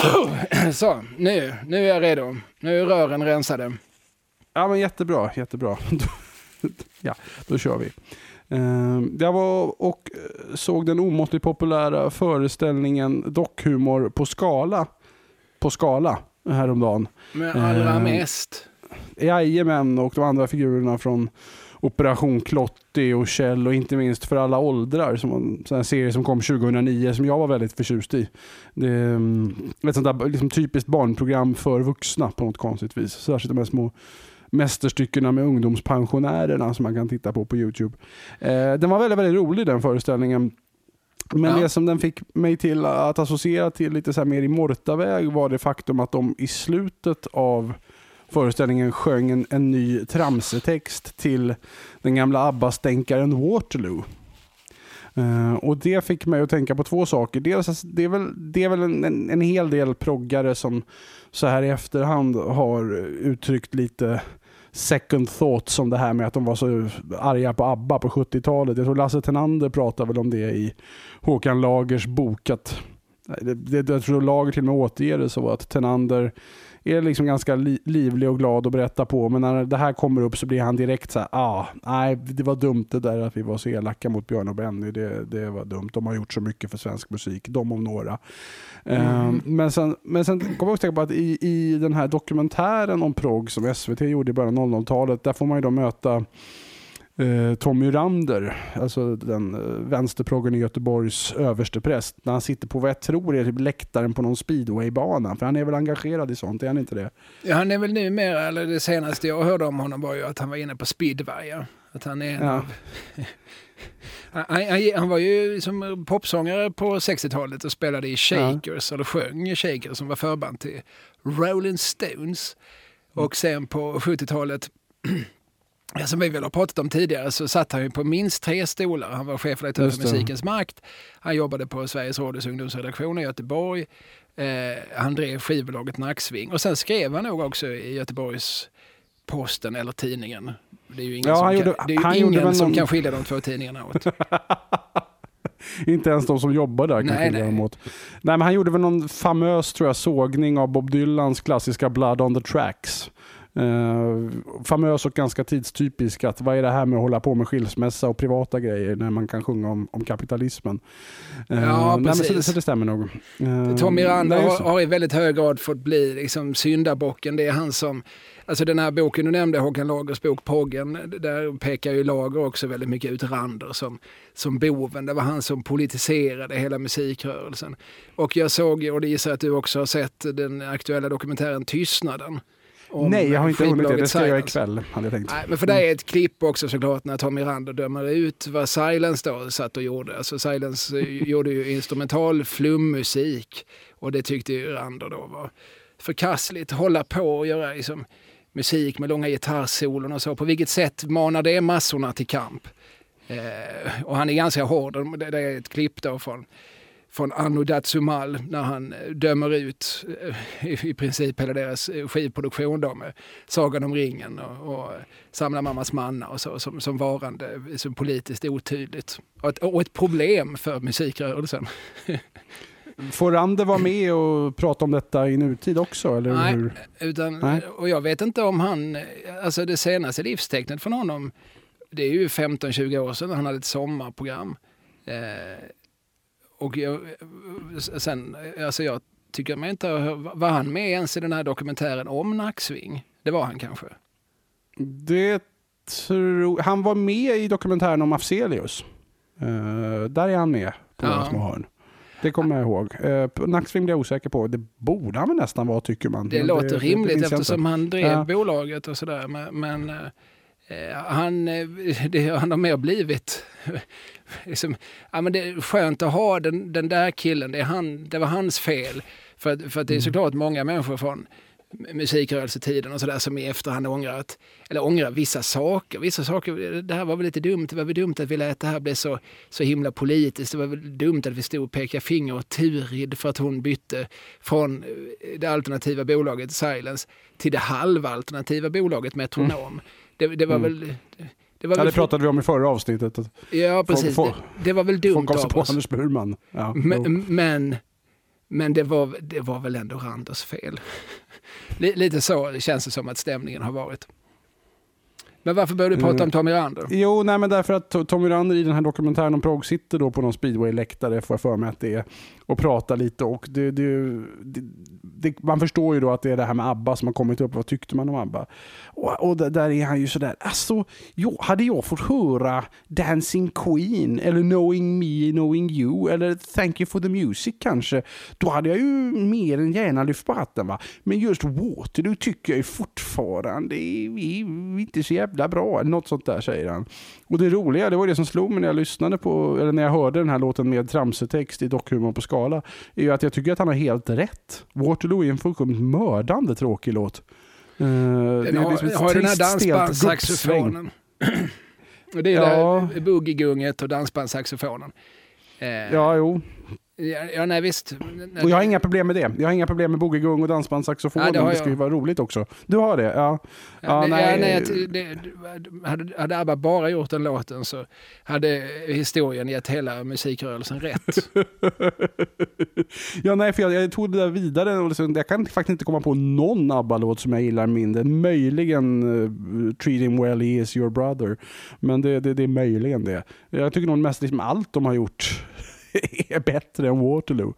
Så, nu, nu är jag redo. Nu är rören rensade. Ja, men jättebra, jättebra. ja, då kör vi. Uh, jag var och eh, såg den omåttligt populära föreställningen Dockhumor på skala. På skala häromdagen. Men allra uh, mest? Jajamän, och de andra figurerna från Operation Klotti och Kjell och inte minst För alla åldrar, som en serie som kom 2009 som jag var väldigt förtjust i. Det är mm, ett sånt där liksom typiskt barnprogram för vuxna på något konstigt vis. Särskilt de här små mästerstyckena med ungdomspensionärerna som man kan titta på på Youtube. Eh, den var väldigt, väldigt rolig den föreställningen. Men ja. det som den fick mig till att associera till lite så mer i Mortaväg var det faktum att de i slutet av föreställningen sjöng en, en ny tramsetext till den gamla ABBA-stänkaren Waterloo. Uh, och Det fick mig att tänka på två saker. Dels, det är väl, det är väl en, en, en hel del proggare som så här i efterhand har uttryckt lite second thoughts om det här med att de var så arga på ABBA på 70-talet. Jag tror Lasse Tenander pratade väl om det i Håkan Lagers bok. Att, det, det, jag tror Lager till och med återger det så att Tenander är liksom ganska li livlig och glad att berätta på. Men när det här kommer upp så blir han direkt så här, ah, nej det var dumt det där att vi var så elaka mot Björn och Benny. Det, det var dumt. De har gjort så mycket för svensk musik, de om några. Mm. Um, men sen, men sen kommer jag också tänka på att i, i den här dokumentären om progg som SVT gjorde i början av 00-talet, där får man ju då möta Tommy Rander, alltså den eh, vänsterproggen i Göteborgs överstepräst, när han sitter på vad jag tror är typ läktaren på någon speedwaybana. För han är väl engagerad i sånt, är han inte det? Ja, han är väl numera, eller det senaste jag hörde om honom var ju att han var inne på speedway. Ja. Att han är en ja. av... han, han, han, var ju som popsångare på 60-talet och spelade i Shakers, ja. eller sjöng i Shakers som var förband till Rolling Stones. Och sen på 70-talet Ja, som vi väl har pratat om tidigare så satt han ju på minst tre stolar. Han var chefredaktör för Musikens Makt. Han jobbade på Sveriges Radios ungdomsredaktion i Göteborg. Eh, han drev skivbolaget Nacksving och sen skrev han nog också i Göteborgs Posten eller tidningen. Det är ju ingen ja, som, gjorde, kan, det är ingen som någon... kan skilja de två tidningarna åt. Inte ens de som jobbar där kan skilja dem åt. Nej, men han gjorde väl någon famös tror jag, sågning av Bob Dylans klassiska Blood on the Tracks. Uh, famös och ganska tidstypisk. Att vad är det här med att hålla på med skilsmässa och privata grejer när man kan sjunga om, om kapitalismen? Uh, ja, nej, precis. Så, så, det stämmer nog. Uh, Tom Miranda har, har, i väldigt hög grad fått bli liksom, syndabocken. Det är han som Alltså den här boken du nämnde, Håkan Lagers bok Poggen, där pekar ju Lager också väldigt mycket ut Rander som, som boven. Det var han som politiserade hela musikrörelsen. Och jag såg, och det gissar att du också har sett, den aktuella dokumentären Tystnaden Nej, jag har inte hunnit det. Det ska jag göra ikväll. Hade jag tänkt. Nej, men för det är ett klipp också såklart när Tom Miranda dömer ut vad Silence då satt och gjorde. Alltså Silence gjorde ju instrumental flummusik och det tyckte ju Rander då var förkastligt. Hålla på och göra liksom, musik med långa gitarrsolon och så. På vilket sätt manar det massorna till kamp? Eh, och han är ganska hård. Det är ett klipp då från från Anno Datsumal när han eh, dömer ut eh, i princip hela deras eh, skivproduktion då med Sagan om ringen och, och Samla mammas manna och så som, som varande som politiskt otydligt. Och ett, och ett problem för musikrörelsen. Får Rande vara med och prata om detta i nutid också? Eller Nej, hur? Utan, Nej. och jag vet inte om han, alltså det senaste livstecknet från honom, det är ju 15-20 år sedan han hade ett sommarprogram. Eh, och jag, sen, alltså jag tycker mig inte var han med ens i den här dokumentären om Nacksving? Det var han kanske? Det tror, han var med i dokumentären om Afzelius. Uh, där är han med på ja. små hörn. Det kommer jag ihåg. Uh, Nacksving blir jag osäker på. Det borde han väl nästan vara tycker man. Det men låter det, rimligt det eftersom han drev ja. bolaget och sådär. Men, men uh, han, det, han har mer blivit liksom, ja, men det är skönt att ha den, den där killen, det, är han, det var hans fel. För, för att det är mm. såklart många människor från musikrörelsetiden och sådär som i efterhand ångrar, att, eller ångrar vissa saker. Vissa saker, det här var väl lite dumt, det var väl dumt att vi lät det här bli så, så himla politiskt. Det var väl dumt att vi stod och pekade finger åt Turid för att hon bytte från det alternativa bolaget Silence till det halvalternativa bolaget Metronom. Mm. Det, det, var mm. väl det, var ja, det pratade vi om i förra avsnittet. Ja, precis. Folk, det, det, var väl dumt folk av på oss. Anders Burman. Ja, men, men, Men det var, det var väl ändå Randers fel. Lite så känns det som att stämningen har varit. Men varför började du prata mm. om Tommy Rander? Jo, nej, men därför att Tommy Rander i den här dokumentären om prog sitter då på någon speedway-läktare, får jag för mig att det är, och prata lite. Och det, det, det, man förstår ju då att det är det här med ABBA som har kommit upp. Vad tyckte man om ABBA? Och, och där är han ju sådär, alltså, jo, hade jag fått höra Dancing Queen eller Knowing Me, Knowing You eller Thank You For The Music kanske, då hade jag ju mer än gärna lyft på hatten. Va? Men just Waterloo tycker jag ju fortfarande är, är inte så jävla bra. Något sånt där säger han. Och det roliga, det var det som slog mig när jag lyssnade på, eller när jag hörde den här låten med tramsetext i Dockhumor på skala, är ju att jag tycker att han har helt rätt. Waterloo är en fullkomligt mördande tråkig låt. Uh, den har, liksom har den här dansbandssaxofonen. det är ja. boogie-gunget och dansbandssaxofonen. Eh, ja, jo. Ja, ja, nej visst. Och jag har inga problem med det. Jag har inga problem med boogie-gung och dansbandssaxofon. Ja, det, det ska ju vara roligt också. Du har det? Ja. ja, nej. nej det, hade, hade ABBA bara gjort den låten så hade historien gett hela musikrörelsen rätt. ja, nej, för jag, jag tog det där vidare. Och liksom, jag kan faktiskt inte komma på någon ABBA-låt som jag gillar mindre. Möjligen uh, Treat him well, he is your brother. Men det, det, det är möjligen det. Jag tycker nog mest liksom allt de har gjort är bättre än Waterloo.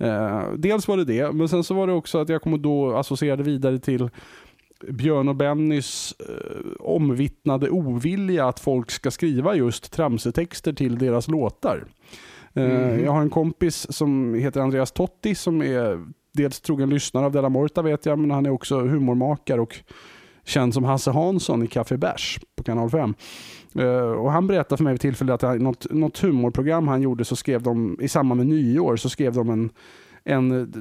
Uh, dels var det det, men sen så var det också att jag kommer då associera vidare till Björn och Bennys eh, omvittnade ovilja att folk ska skriva just tramsetexter till deras låtar. mm. Jag har en kompis som heter Andreas Totti som är dels trogen lyssnare av Della Morta vet jag, men han är också humormakare och känd som Hasse Hansson i Café Bärs på kanal 5. Uh, eh, och han berättade för mig vid tillfället att något, något humorprogram han gjorde så skrev de i samband med nyår så skrev de en, en,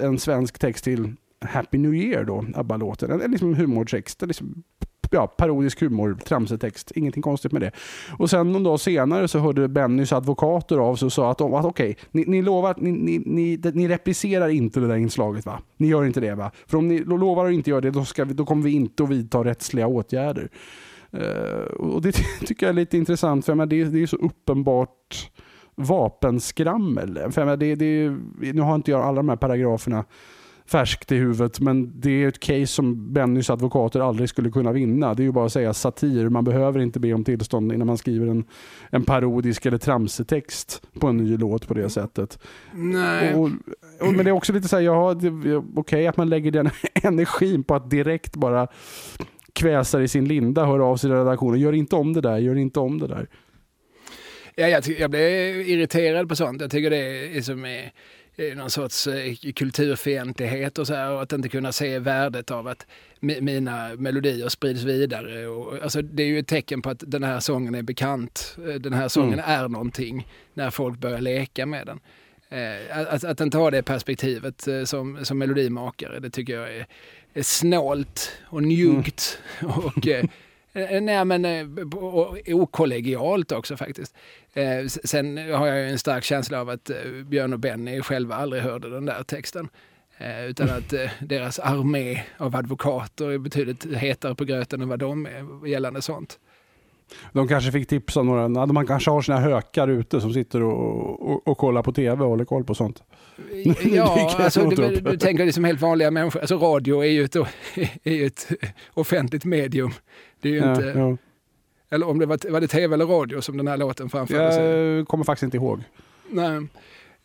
en svensk text till Happy New Year då, ABBA-låten. En, en liksom humortext, liksom, ja, parodisk humor, tramsetext, ingenting konstigt med det. Och sen någon dag senare så hörde Bennys advokater av sig och sa att, att okej, okay, ni, ni, lovar, ni, ni, ni, ni replicerar inte det där inslaget va? Ni gör inte det va? För om ni lovar att inte göra det, då, ska vi, då kommer vi inte att vidta rättsliga åtgärder. Uh, och det tycker jag är lite intressant, för det, det är så uppenbart vapenskrammel. För det, det, nu har inte jag alla de här paragraferna färskt i huvudet. Men det är ett case som Bennys advokater aldrig skulle kunna vinna. Det är ju bara att säga satir. Man behöver inte be om tillstånd innan man skriver en, en parodisk eller tramsetext på en ny låt på det sättet. Nej. Och, och, men det är också lite så här, ja, okej okay, att man lägger den energin på att direkt bara kväsar i sin linda, hör av sig i redaktionen. Gör inte om det där, gör inte om det där. Ja, jag, jag blir irriterad på sånt. Jag tycker det är som är någon sorts eh, kulturfientlighet och så här, och att inte kunna se värdet av att mina melodier sprids vidare. Och, alltså, det är ju ett tecken på att den här sången är bekant. Eh, den här sången mm. är någonting när folk börjar leka med den. Eh, att, att inte ha det perspektivet som, som melodimakare, det tycker jag är, är snålt och njuggt. Mm. och Eh, nej, men eh, okollegialt också faktiskt. Eh, sen har jag en stark känsla av att Björn och Benny själva aldrig hörde den där texten. Utan att deras armé av advokater är betydligt hetare på gröten än vad de är gällande sånt. De kanske fick tips av några, man kanske har sina hökar ute som sitter och, och, och kollar på tv och håller koll på sånt. Ja, alltså, du, du tänker liksom helt vanliga människor. Alltså radio är ju ett, är ju ett offentligt medium. Det är ju inte... Ja. Eller om det var, var det tv eller radio som den här låten framfördes? Jag kommer faktiskt inte ihåg. Nej,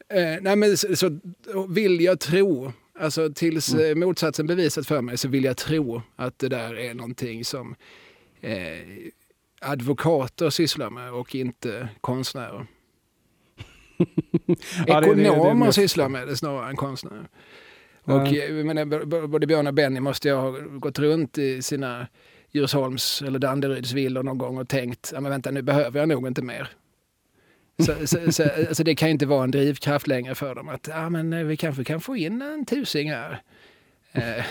eh, nej men så, så, vill jag tro, alltså tills mm. Eh, motsatsen bevisat för mig, så vill jag tro att det där är någonting som eh, advokater sysslar med och inte konstnärer. ja, Ekonomer sysslar med det snarare än konstnärer. Och ja. menar, både Björn och Benny måste ju ha gått runt i sina Djursholms eller Danderyds villor någon gång och tänkt, ja men vänta nu behöver jag nog inte mer. Så, så, så alltså det kan ju inte vara en drivkraft längre för dem att ja, men eh, vi kanske kan få in en tusing här. Eh,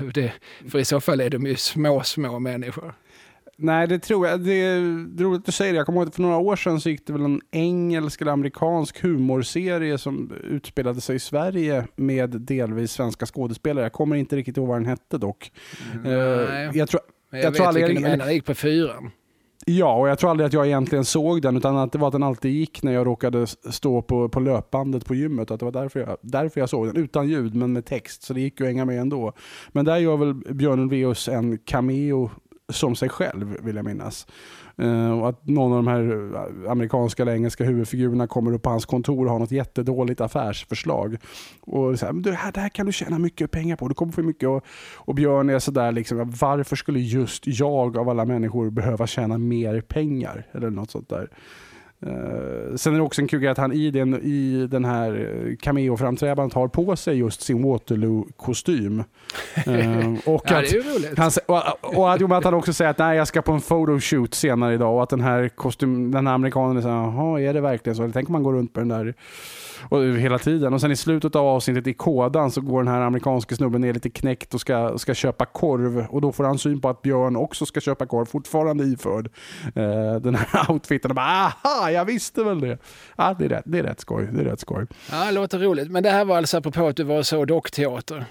det, för i så fall är de ju små, små människor. Nej, det tror jag. Det är roligt att du säger det. Jag kommer ihåg att för några år sedan så gick det väl en engelsk eller amerikansk humorserie som utspelade sig i Sverige med delvis svenska skådespelare. Jag kommer inte riktigt ihåg vad den hette dock. Mm, nej. Jag tror, jag, jag tror aldrig, vilken du menar. Jag gick på fyran. Ja, och jag tror aldrig att jag egentligen såg den, utan att det var att den alltid gick när jag råkade stå på, på löpbandet på gymmet. Att det var därför jag, därför jag såg den, utan ljud men med text. Så det gick ju att hänga med ändå. Men där gör väl Björn Ulvaeus en cameo som sig själv, vill jag minnas. Eh, och att någon av de här eh, amerikanska eller engelska huvudfigurerna kommer upp på hans kontor och har något jättedåligt affärsförslag. Och så här, det, här, det här kan du tjäna mycket pengar på, du kommer få mycket. Och, och Björn är sådär, liksom, varför skulle just jag av alla människor behöva tjäna mer pengar? Eller något sånt där. Uh, sen är det också en kul grej att han i den, i den här cameo-framträdandet har på sig just sin Waterloo-kostym. Uh, och ja, att, roligt. Han, och, och, att, att han också säger att nej, jag ska på en photoshoot senare idag och att den här, kostym, den här amerikanen så jaha, är det verkligen så? Tänk om man går runt på den där och, hela tiden. Och sen i slutet av avsnittet i kodan så går den här amerikanska snubben ner lite knäckt och ska, ska köpa korv. Och då får han syn på att Björn också ska köpa korv, fortfarande iförd eh, den här outfiten. Och bara, aha, jag visste väl det. Ja, det, är rätt, det är rätt skoj. Det är rätt skoj. Ja, det låter roligt. Men det här var alltså apropå att du var så dockteater?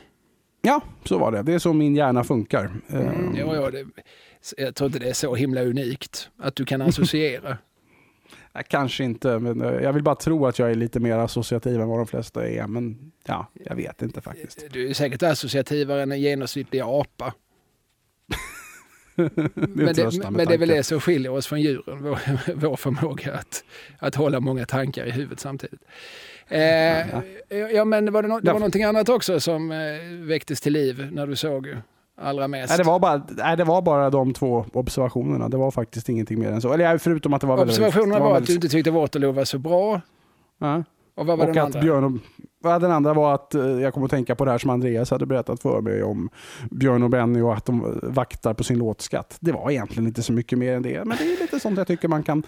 Ja, så var det. Det är så min hjärna funkar. Mm, ehm. ja, ja, det, jag tror inte det är så himla unikt att du kan associera. Kanske inte, men eh, jag vill bara tro att jag är lite mer associativ än vad de flesta är. Men ja, jag vet inte faktiskt. Du är säkert associativare än en genomsnittlig apa. Men, det, men det är väl det som skiljer oss från djuren, vår, vår förmåga att, att hålla många tankar i huvudet samtidigt. Eh, ja, ja. men var det, no det var någonting annat också som eh, väcktes till liv när du såg allra mest? Nej, det, var bara, nej, det var bara de två observationerna. Det var faktiskt ingenting mer än så. Eller förutom att det var Observationerna väldigt, var, var att du inte tyckte Waterloo var så bra. Ja. Och vad var och den andra? Björn och, den andra var att eh, jag kom att tänka på det här som Andreas hade berättat för mig om Björn och Benny och att de vaktar på sin låtskatt. Det var egentligen inte så mycket mer än det. Men det är lite sånt jag tycker man kan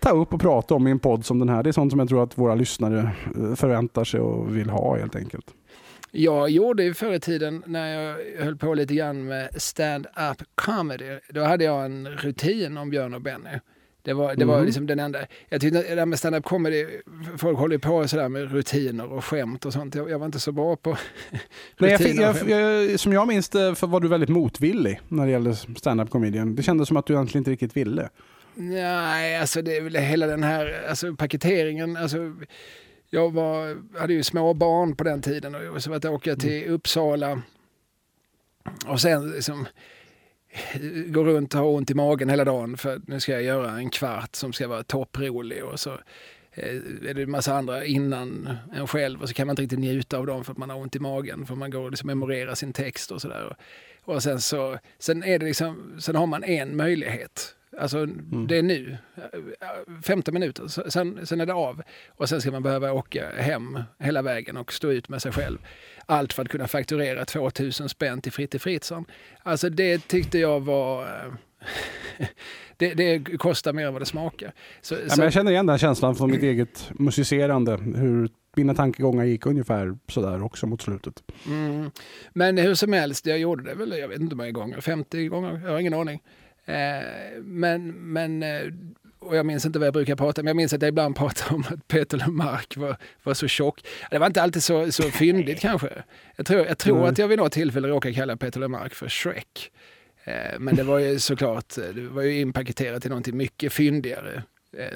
ta upp och prata om i en podd som den här. Det är sånt som jag tror att våra lyssnare eh, förväntar sig och vill ha helt enkelt. Jag gjorde ju förr i tiden när jag höll på lite grann med stand-up comedy. Då hade jag en rutin om Björn och Benny. Det var, det var mm. liksom den enda. Jag tyckte det där med stand-up comedy, folk håller på sådär med rutiner och skämt och sånt. Jag, jag var inte så bra på Nej, jag fick, jag, jag, Som jag minns det var du väldigt motvillig när det gällde stand-up comedian. Det kändes som att du egentligen inte riktigt ville. Nej, alltså det är väl hela den här alltså paketeringen. Alltså, jag var, hade ju små barn på den tiden och så var det att åka till mm. Uppsala och sen liksom går runt och har ont i magen hela dagen för nu ska jag göra en kvart som ska vara topprolig och så eh, är det en massa andra innan en själv och så kan man inte riktigt njuta av dem för att man har ont i magen för man går och liksom memorerar sin text och sådär. Och sen så, sen är det liksom, sen har man en möjlighet Alltså mm. det är nu, 15 minuter, sen, sen är det av. Och sen ska man behöva åka hem hela vägen och stå ut med sig själv. Allt för att kunna fakturera 2000 spänn till Fritte Fritzson. Alltså det tyckte jag var... Eh, det, det kostar mer än vad det smakar. Så, ja, så... Men jag känner igen den känslan från mitt eget musicerande. Hur mina tankegångar gick ungefär sådär också mot slutet. Mm. Men hur som helst, jag gjorde det väl, jag vet inte hur många gånger, 50 gånger, jag har ingen aning. Eh, men, men eh, och jag minns inte vad jag brukar prata om, men jag minns att jag ibland pratade om att Peter Lemark var, var så tjock. Det var inte alltid så, så fyndigt kanske. Jag tror, jag tror mm. att jag vid något tillfälle råkade kalla Peter Lemark för Shrek. Eh, men det var ju såklart, det var ju inpaketerat i någonting mycket fyndigare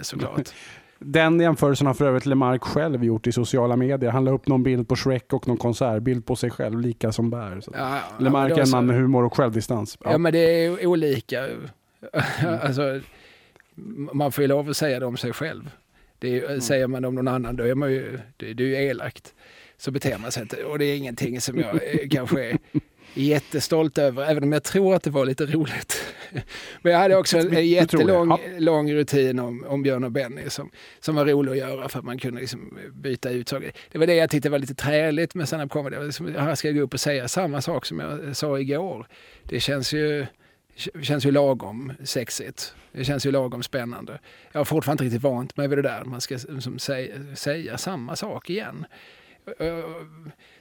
såklart. Den jämförelsen har för övrigt Lemark själv gjort i sociala medier. Han la upp någon bild på Shrek och någon konsertbild på sig själv, lika som bär. Så. Ja, Lemark är en man med humor och självdistans. Ja, ja men det är olika. Alltså, man får ju lov att säga det om sig själv. Det är, mm. Säger man det om någon annan, då är man ju, det, det är ju elakt. Så beter man sig inte. Och det är ingenting som jag kanske är jättestolt över, även om jag tror att det var lite roligt. Men jag hade också en jättelång lång rutin om, om Björn och Benny som, som var rolig att göra för att man kunde liksom byta ut saker. Det var det jag tyckte var lite träligt med stand-up comedy. Liksom, här ska jag gå upp och säga samma sak som jag sa igår. Det känns ju känns ju lagom sexigt. Det känns ju lagom spännande. Jag har fortfarande inte riktigt vant mig vid det där. Man ska liksom säga, säga samma sak igen. Eh,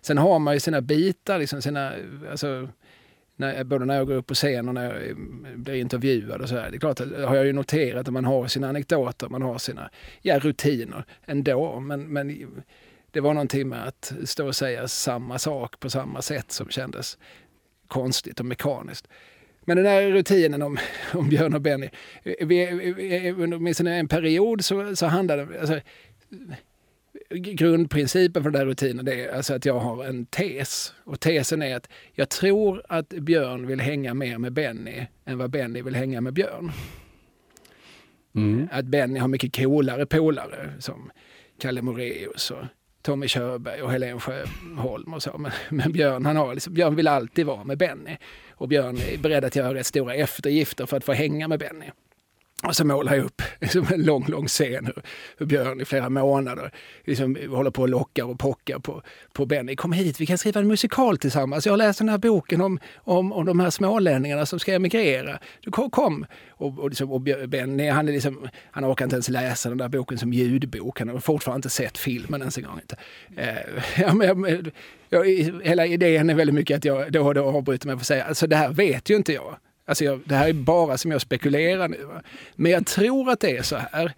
sen har man ju sina bitar, liksom sina, alltså, när, både när jag går upp på scen och när jag eh, blir intervjuad och så här. Det är klart, har jag ju noterat att man har sina anekdoter, man har sina ja, rutiner ändå. Men, men det var någonting med att stå och säga samma sak på samma sätt som kändes konstigt och mekaniskt. Men den här rutinen om, om Björn och Benny, eh, under åtminstone en period så, så handlade det... Alltså, grundprincipen för den här rutinen är alltså att jag har en tes. Och tesen är att jag tror att Björn vill hänga mer med Benny än vad Benny vill hänga med Björn. Mm. Att Benny har mycket coolare polare som Kalle Moreus och Tommy Körberg och Helen Sjöholm och så. Men, men, Björn, han har liksom, Björn vill alltid vara med Benny. Och Björn är beredd att göra rätt stora eftergifter för att få hänga med Benny. Och så målar jag upp liksom en lång, lång scen hur, hur Björn i flera månader liksom håller på och lockar och pockar på, på Benny. Kom hit, vi kan skriva en musikal tillsammans. Jag har läst den här boken om, om, om de här smålänningarna som ska emigrera. Du, kom! kom. Och, och, liksom, och Benny, han, är liksom, han orkar inte ens läsa den där boken som ljudbok. Han har fortfarande inte sett filmen ens en gång. Inte. Eh, ja, men, jag, hela idén är väldigt mycket att jag då och då avbryter mig för att säga, alltså det här vet ju inte jag. Alltså jag, det här är bara som jag spekulerar nu. Va? Men jag tror att det är så här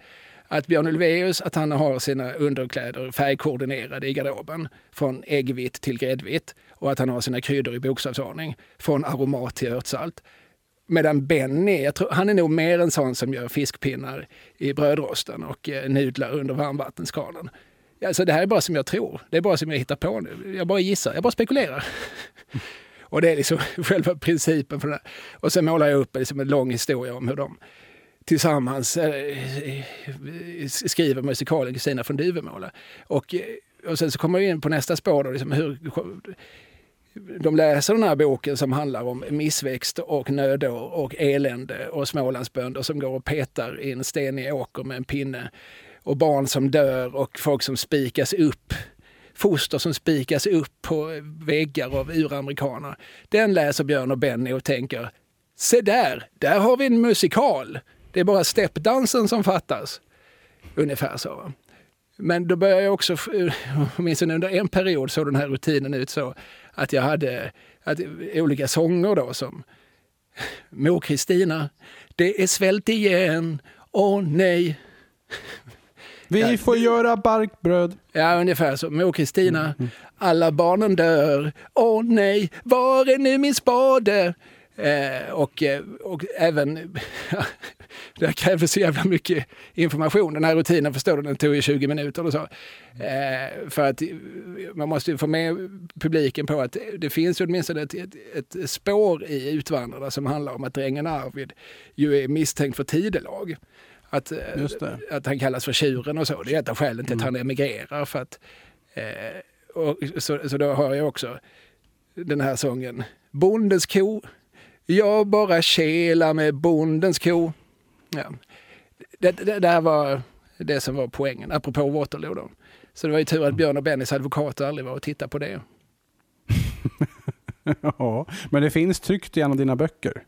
att Björn Ulvaeus att han har sina underkläder färgkoordinerade i garderoben från äggvitt till gräddvitt och att han har sina kryddor i bokstavsordning från aromat till örtsalt. Medan Benny, jag tror, han är nog mer en sån som gör fiskpinnar i brödrosten och eh, nudlar under varmvattenskalan. Alltså det här är bara som jag tror. Det är bara som jag hittar på nu. Jag bara gissar, jag bara spekulerar. Och det är liksom själva principen för det. Och sen målar jag upp liksom en lång historia om hur de tillsammans eh, eh skriver musikalen Kristina från Duvemåla. Och, eh, och sen så kommer vi in på nästa spår, då, liksom hur de läser den här boken som handlar om missväxt och nödår och elände och Smålandsbönder som går och petar i en stenig åker med en pinne och barn som dör och folk som spikas upp foster som spikas upp på väggar av uramerikaner. Den läser Björn och Benny och tänker, se där, där har vi en musikal. Det är bara steppdansen som fattas. Ungefär så. Men då började jag också, åtminstone under en period såg den här rutinen ut så att jag hade att, olika sånger då som Mor Kristina, det är svält igen, åh nej. Vi får göra barkbröd. Ja, ungefär så. Mor Kristina, mm, mm. alla barnen dör. Åh nej, var är nu min spade? Eh, och, eh, och även, det krävde så jävla mycket information. Den här rutinen förstår du, den tog ju 20 minuter eller så. Eh, för att man måste få med publiken på att det finns åtminstone ett, ett, ett spår i Utvandrarna som handlar om att drängen Arvid ju är misstänkt för tidelag. Att, eh, att han kallas för tjuren och så. Det är ett av skälen till att mm. han emigrerar. För att, eh, och, så, så då har jag också den här sången. Bondens ko, jag bara kelar med bondens ko. Ja. Det, det, det här var det som var poängen, apropå Waterloo då. Så det var ju tur att Björn och Bennys advokat aldrig var och tittade på det. ja, men det finns tryckt i en av dina böcker.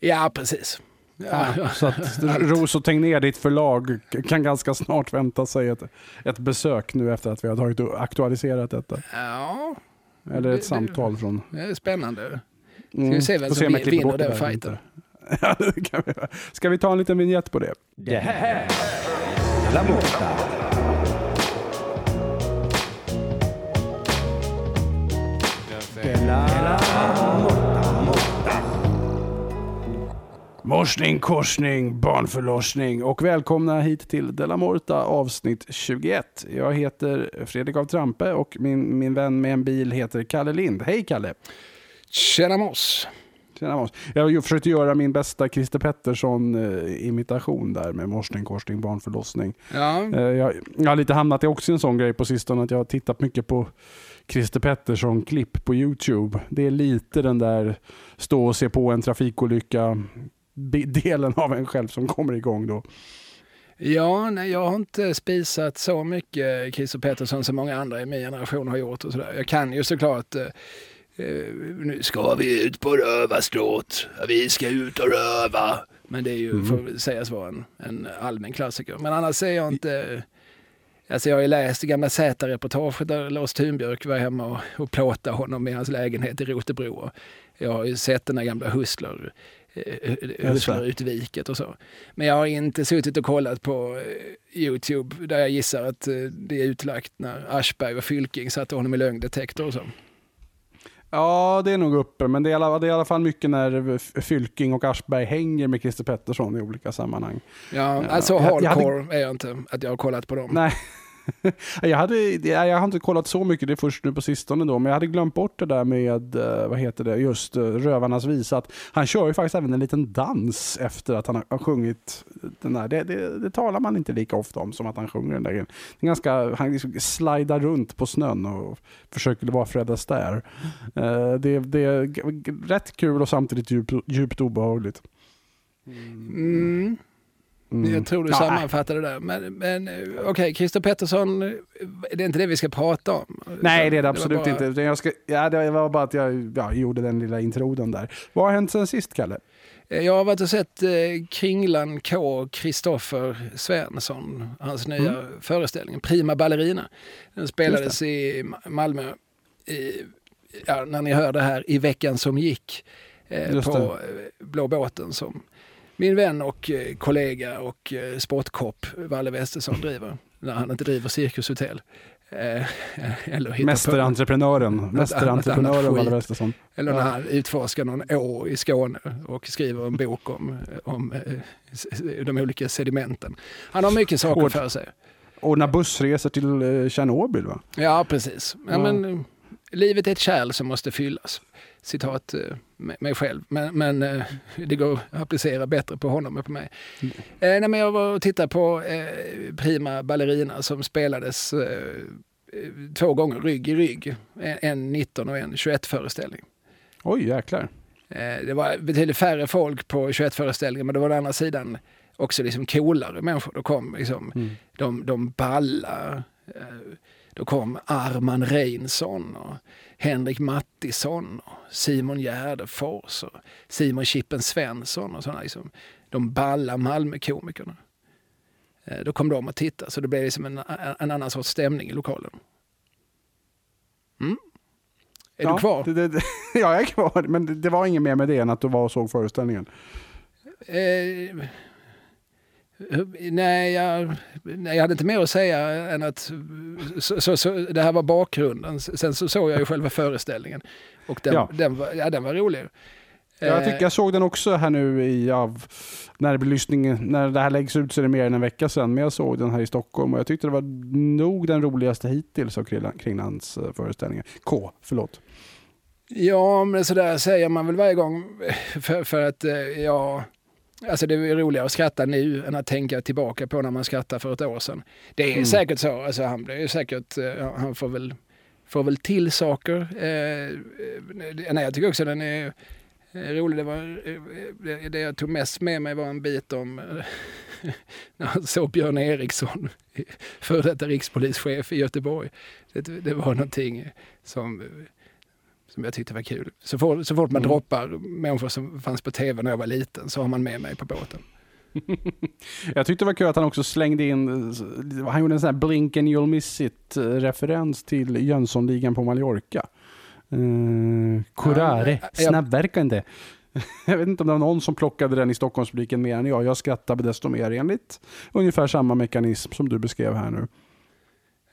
Ja, precis. Ja, så att Ros och Tegnér, ditt förlag, kan ganska snart vänta sig ett, ett besök nu efter att vi har tagit aktualiserat detta. Ja. Eller ett det, samtal från... Det är spännande. Ska vi se vem mm. som vinner den fighten. Ja, kan vi. Ska vi ta en liten vignett på det? Det här är La Morta. Morsning, korsning, barnförlossning och välkomna hit till Della Morta avsnitt 21. Jag heter Fredrik av Trampe och min, min vän med en bil heter Kalle Lind. Hej Kalle! Tjena Moss! Tjena Moss. Jag försökte göra min bästa Christer Pettersson-imitation där med morsning, korsning, barnförlossning. Ja. Eh, jag, jag har lite hamnat i också en sån grej på sistone att jag har tittat mycket på Christer Pettersson-klipp på Youtube. Det är lite den där stå och se på en trafikolycka delen av en själv som kommer igång då. Ja, nej, jag har inte spisat så mycket Christer Pettersson som många andra i min generation har gjort. Och så där. Jag kan ju såklart eh, eh nu ska vi ut på rövarstråt, vi ska ut och röva. Men det är ju, mm. får sägas vara en, en allmän klassiker. Men annars ser jag inte Alltså jag har ju läst gamla Z-reportaget där Lars Thunbjörk var hemma och, och plåtade honom i hans lägenhet i Rotebro. Jag har ju sett den där gamla Hustler Husler utviket och så. Men jag har inte suttit och kollat på eh, Youtube där jag gissar att eh, det är utlagt när Aschberg och Fylking satte honom i lögndetektor och så. Ja, det är nog uppe, men det är, alla, det är i alla fall mycket när Fylking och Aschberg hänger med Christer Pettersson i olika sammanhang. Ja, alltså hardcore jag hade... är jag inte, att jag har kollat på dem. Nej, jag, hade, jag har inte kollat så mycket, det är först nu på sistone då, men jag hade glömt bort det där med, eh, vad heter det, just eh, Rövarnas visa. Att han kör ju faktiskt även en liten dans efter att han har sjungit den där. Det, det, det talar man inte lika ofta om som att han sjunger den där grejen. Det är ganska, han liksom slidar runt på snön och försöker vara Fred Astaire. Eh, det, det är rätt kul och samtidigt djupt, djupt obehagligt. Mm. Mm. Jag tror du ja, sammanfattar det där. Men, men eh, okej, okay, Christer Pettersson, det är inte det vi ska prata om. Nej, det är det absolut det bara... inte. Jag ska, ja, det var bara att jag ja, gjorde den lilla introden där. Vad har hänt sen sist, Kalle? Eh, jag har varit och sett eh, Kringlan K. Kristoffer Svensson, hans nya mm. föreställning, Prima Ballerina. Den spelades i Malmö, i, ja, när ni hör det här, i veckan som gick. Eh, på det. Blå båten som min vän och eh, kollega och eh, sportkopp Valle Westesson driver, när han inte driver cirkushotell. Eh, eller Mästerentreprenören, mästerentreprenören Valle Westesson. Eller när han utforskar någon å i Skåne och skriver en bok om, om de olika sedimenten. Han har mycket saker för sig. Ordnar bussresor till Tjernobyl va? Ja, precis. Ja, ja. Men, livet är ett kärl som måste fyllas citat eh, mig själv. Men, men eh, det går att applicera bättre på honom än på mig. Mm. Eh, nej, jag var och tittade på eh, Prima Ballerina som spelades eh, två gånger rygg i rygg. En 19 och en 21 föreställning. Oj, jäklar. Det var betydligt färre folk på 21 föreställningen men det var å andra sidan också liksom coolare människor. Då kom liksom mm. de, de balla. Då kom Arman Reinsson och Henrik Mattisson, och Simon Gärdefors och Simon Chippen Svensson och sådana liksom, de balla Malmökomikerna. Eh, då kom de och tittade, så det blev liksom en, en annan sorts stämning i lokalen. Mm. Är ja, du kvar? Det, det, ja, jag är kvar. Men det, det, var inget mer med det än att du var och såg föreställningen? Eh, Nej jag, nej, jag hade inte mer att säga än att så, så, så, det här var bakgrunden. Sen så såg jag ju själva föreställningen och den, ja. den, var, ja, den var rolig. Ja, jag, tycker, jag såg den också här nu i av, när, när det här läggs ut så är det mer än en vecka sedan. Men jag såg den här i Stockholm och jag tyckte det var nog den roligaste hittills av Kringlands eh, föreställningar. K, förlåt. Ja, men sådär säger man väl varje gång för, för att eh, ja Alltså det är roligare att skratta nu än att tänka tillbaka på när man skrattade för ett år sedan. Det är mm. säkert så. Alltså han blir säkert, uh, han får väl, får väl till saker. Uh, nej, jag tycker också den är rolig. Det, var, det, det jag tog mest med mig var en bit om när han såg Björn Eriksson, före detta rikspolischef i Göteborg. Det, det var någonting som som jag tyckte var kul. Så fort, så fort man mm. droppar människor som fanns på tv när jag var liten så har man med mig på båten. jag tyckte det var kul att han också slängde in, han gjorde en sån här blink and you'll miss it eh, referens till Jönssonligan på Mallorca. Uh, curare, ja, snabbverkande. Jag vet inte om det var någon som plockade den i Stockholmspubliken mer än jag. Jag skrattade desto mer enligt ungefär samma mekanism som du beskrev här nu.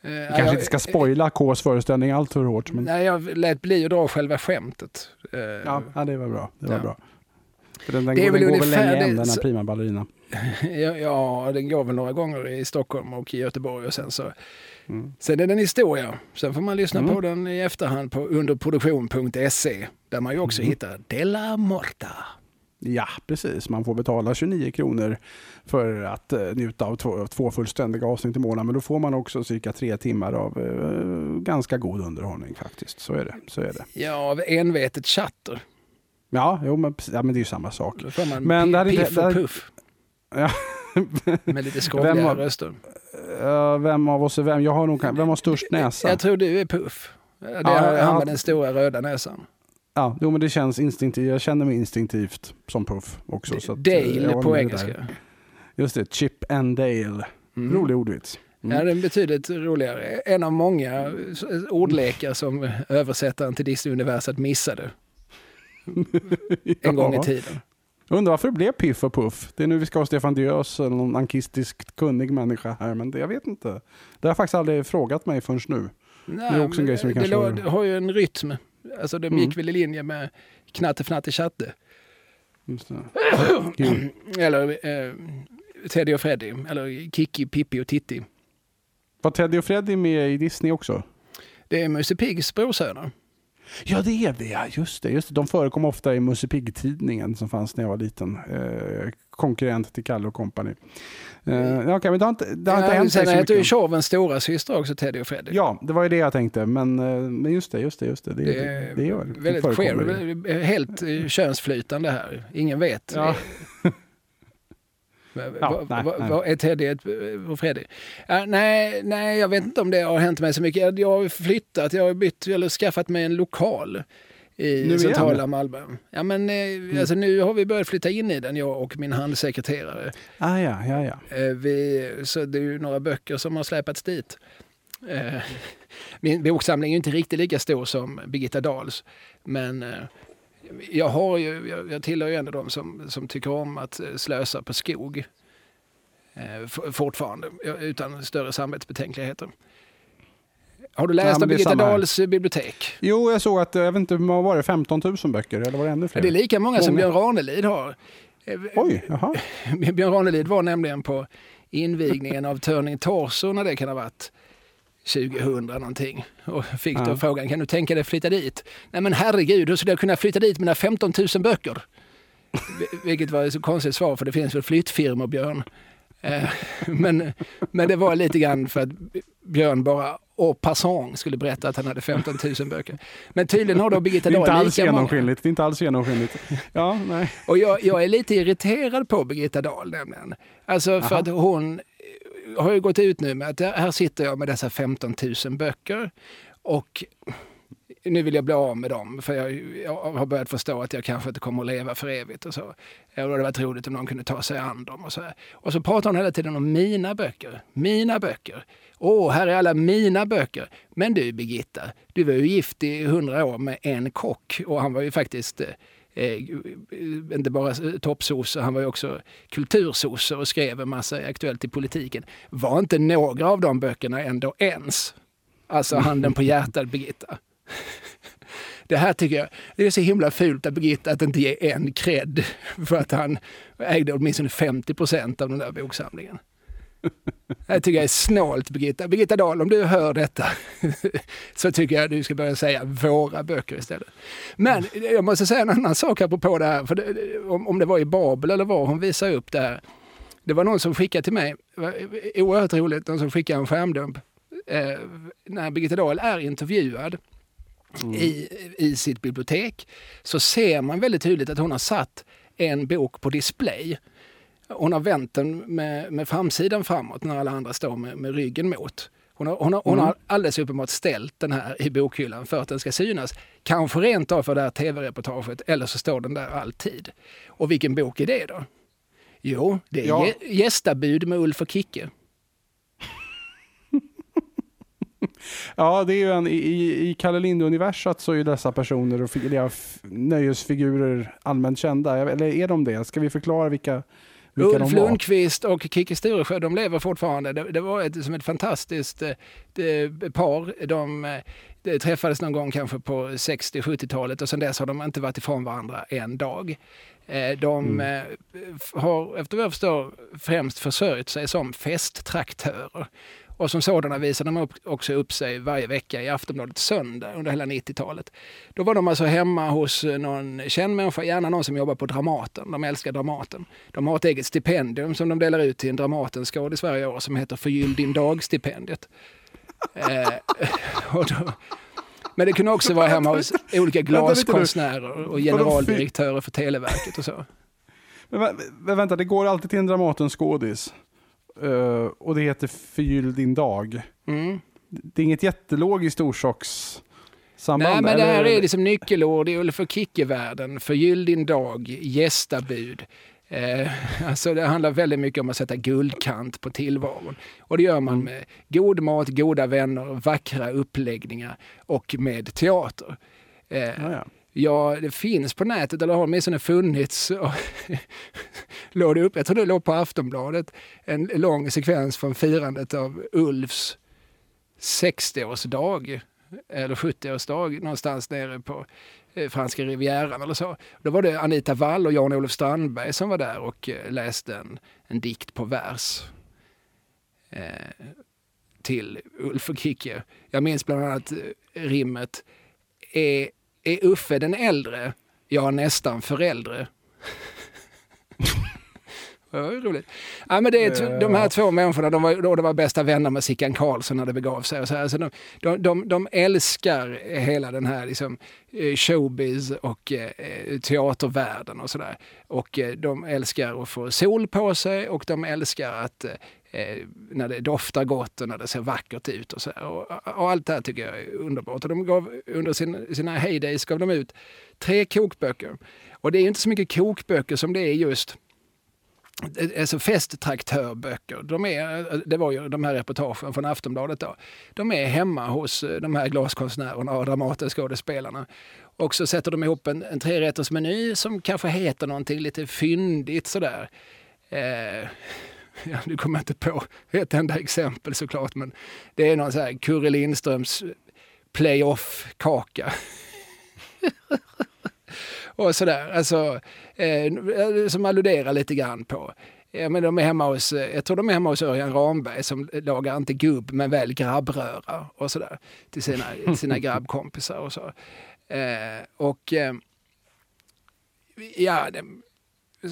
Vi eh, kanske jag, inte ska spoila Ks föreställning allt för hårt. Men... Nej, jag lät bli att dra själva skämtet. Eh, ja, ja det var bra. Det var ja. bra. För den, den det går, den går väl länge än, den här prima ballerina? Ja, ja, den går väl några gånger i Stockholm och i Göteborg och sen så mm. Sen är den historia. Sen får man lyssna mm. på den i efterhand på underproduktion.se där man ju också mm. hittar Della Morta. Ja, precis. Man får betala 29 kronor för att uh, njuta av två, två fullständiga avsnitt i månaden. Men då får man också cirka tre timmar av uh, ganska god underhållning faktiskt. Så är det. Så är det. Ja, av envetet chatter. Ja, jo, men, ja, men det är ju samma sak. Då får man men det piff och puff. Ja. Med lite skrovliga röster. Uh, vem av oss är vem? Jag har nog, vem har störst näsa? Jag tror du är Puff. Det är ja, han med den stora röda näsan. Ja, jo, men det känns instinktivt. Jag känner mig instinktivt som Puff också. D så att, Dale på engelska. Just det, Chip and Dale. Mm. Rolig ordvits. Mm. Ja, den är betydligt roligare. En av många ordlekar som översättaren till Disney-universet missade. en gång i tiden. Jag undrar varför det blev Piff och Puff. Det är nu vi ska ha Stefan Diös, någon ankistiskt kunnig människa här, men det, jag vet inte. Det har jag faktiskt aldrig frågat mig förrän nu. Nej, det är också en grej som vi kanske... Det har ju en rytm Alltså de Mm. gick väl i linje med Knatte Fnatte Tjatte. Eller eh, Teddy och Freddy. Eller Kikki, Pippi och Titti. Var Teddy och Freddy med i Disney också? Det är Musse Piggs brorsöner. Ja, det är det. Ja, just det. Just det. De förekom ofta i Musse Pigg-tidningen som fanns när jag var liten. Eh, konkurrent till Kalle och Company. Eh, ja, okej, men det har inte, det har inte Ja, hänt sen så mycket. Tjorvens stora syster också Teddy och Freddy. Ja, det var ju det jag tänkte. Men, eh, men just det, just det, just det. Det, Det är det, gör väldigt queer, helt eh, könsflytande här. Ingen vet. Ja. Vad- Ja, nej, nej. är Teddy och Freddy? Ja, nej, nej, jag vet inte om det har hänt mig så mycket. Jag- Jag har flyttat, jag har bytt eller skaffat mig en lokal i Nu centrala? Malmö. Ja, men eh, alltså, nu har vi börjat flytta in i den, jag och min handsekreterare. Ah, ja, ja, ja. Eh, Vi, så det är ju några böcker som har släpats dit. Eh, Min boksamling är inte riktigt lika stor som Birgitta Dahls. Men jag, har ju, jag, jag tillhör ju ändå de som, som tycker om att slösa på skog. Fortfarande, utan större samvetsbetänkligheter. Har du läst av Birgitta. Dahls eh, bibliotek? Jo, jag såg att, eh, jag vet inte, vad var det, 15 000 böcker? Eller var det ännu fler? Det är lika många som Många. Björn Ranelid har. Eh, Oj, jaha. Björn Ranelid var nämligen på invigningen av Turning Torso när det kan ha varit 2000 någonting. Och fick då Ja. frågan, kan du tänka dig flytta dit? Nej men herregud, hur skulle jag kunna flytta dit mina 15 000 böcker? Vil- Vilket var ett så konstigt svar, för det finns väl flyttfirmor, Björn. Men, men det var lite grann för att Björn bara au passant skulle berätta att han hade 15 000 böcker. Men tydligen har då Birgitta Det är inte Dahl alls lika många. Det är inte alls genomskinligt. Ja, nej. Och jag, jag är lite irriterad på Birgitta Dahl nämligen. Alltså för Aha. att hon har ju gått ut nu med att här sitter jag med dessa 15 000 böcker och nu vill jag bli av med dem för jag, jag har börjat förstå att jag kanske inte kommer att leva för evigt och så. Och det hade varit roligt om någon kunde ta sig an dem och så här. Och så pratar hon hela tiden om mina böcker, mina böcker. Åh, här är alla mina böcker. Men du Birgitta, du var ju gift i hundra år med en kock och han var ju faktiskt eh, eh, inte bara toppsosse, han var ju också kultursosse och skrev en massa aktuellt i politiken. Var inte några av de böckerna ändå ens? Alltså handen på hjärtat Birgitta. Det här tycker jag, det är så himla fult av Birgitta att inte ge en cred för att han ägde åtminstone 50 procent av den där boksamlingen. Det tycker jag är snålt Birgitta. Birgitta Dahl, om du hör detta så tycker jag du ska börja säga våra böcker istället. Men jag måste säga en annan sak apropå det här, för det, om, om det var i Babel eller var hon visade upp det här. Det var någon som skickade till mig, oerhört roligt, någon som skickade en skärmdump. Eh, när Birgitta Dahl är intervjuad i, i sitt bibliotek så ser man väldigt tydligt att hon har satt en bok på display. Hon har vänt den med, med framsidan framåt när alla andra står med, med ryggen mot. Hon har, hon, har, hon Mm. har alldeles uppenbart ställt den här i bokhyllan för att den ska synas. Kanske rent av för det här tv-reportaget eller så står den där alltid. Och vilken bok är det då? Jo, det är Ja. Gä- Gästabud med Ulf och Kicke. Ja, det är ju en, i, i Kalle Lind-universat så är ju dessa personer och nöjesfigurer allmänt kända. Eller är de det? Ska vi förklara vilka Ulf? Lundqvist och Kikki Sturesjö, de lever fortfarande. Det, det var ett, som ett fantastiskt eh, det, par. De, eh, de träffades någon gång kanske på 60-70-talet och sedan dess har de inte varit ifrån varandra en dag. Eh, De f- har, efter vad jag förstår, främst försörjt sig som festtraktörer. Och som sådana visade de också upp sig varje vecka i Aftonbladet Söndag under hela 90-talet. Då var de alltså hemma hos eh, någon känd människa, gärna någon som jobbar på Dramaten. De älskar Dramaten. De har ett eget stipendium som de delar ut till en Dramatenskådis varje år som heter Förgyll din dag-stipendiet. Eh, och då, men det kunde också vara hemma hos olika glaskonstnärer och generaldirektörer för Televerket och så. Men, vä- vä- vänta, det går alltid till en Dramaten-skådis. Eh, och det heter Förgyll din dag. Mm. Det är inget jättelogiskt orsakssamband? Nej, men det här eller? är liksom nyckelord i Ulf och Kicke-världen. Förgyll din dag, gästabud. Eh, alltså det handlar väldigt mycket om att sätta guldkant på tillvaron. Och det gör man med god mat, goda vänner, vackra uppläggningar och med teater. Eh, Ja, ja. Ja, det finns på nätet, eller har åtminstone funnits. Och låg det upp, jag tror det låg på Aftonbladet, en lång sekvens från firandet av Ulfs 60-årsdag. eller 70-årsdag någonstans nere på eh, franska rivieran eller så. Då var det Anita Wall och Jan-Olof Strandberg som var där och eh, läste en, en dikt på vers. Eh, till Ulf och Kicke. Jag minns bland annat eh, rimmet är, är Uffe den äldre? Ja, nästan föräldre. Det var ju roligt. Ja, men det är de här två människorna, de var, då det var bästa vänner med Sickan Karlsson när det begav sig. Och så här. Så de, de, de, de älskar hela den här liksom, eh, showbiz och eh, teatervärlden och sådär. Och eh, de älskar att få sol på sig och de älskar att eh, när det doftar gott och när det ser vackert ut och så och, och, allt det här tycker jag är underbart. Och de gav, under sin, sina heydays gav de ut tre kokböcker. Och det är inte så mycket kokböcker som det är just eh, alltså festtraktörböcker. De är, eh, det var ju de här reportagen från Aftonbladet då. De är hemma hos eh, de här glaskonstnärerna och Dramatenskådespelarna. Och så sätter de ihop en, en trerättersmeny som kanske heter någonting lite fyndigt sådär. Eh, ja, nu kommer jag inte på ett enda exempel såklart, men det är någon sån här Curre Lindströms playoff-kaka. och sådär. Alltså, eh, som alluderar lite grann på Ja, men de är hemma hos, jag tror de är hemma hos Örjan Ramberg som lagar inte gubb men väl grabbröra och sådär till sina, sina grabbkompisar och så. Eh, och eh, ja, det,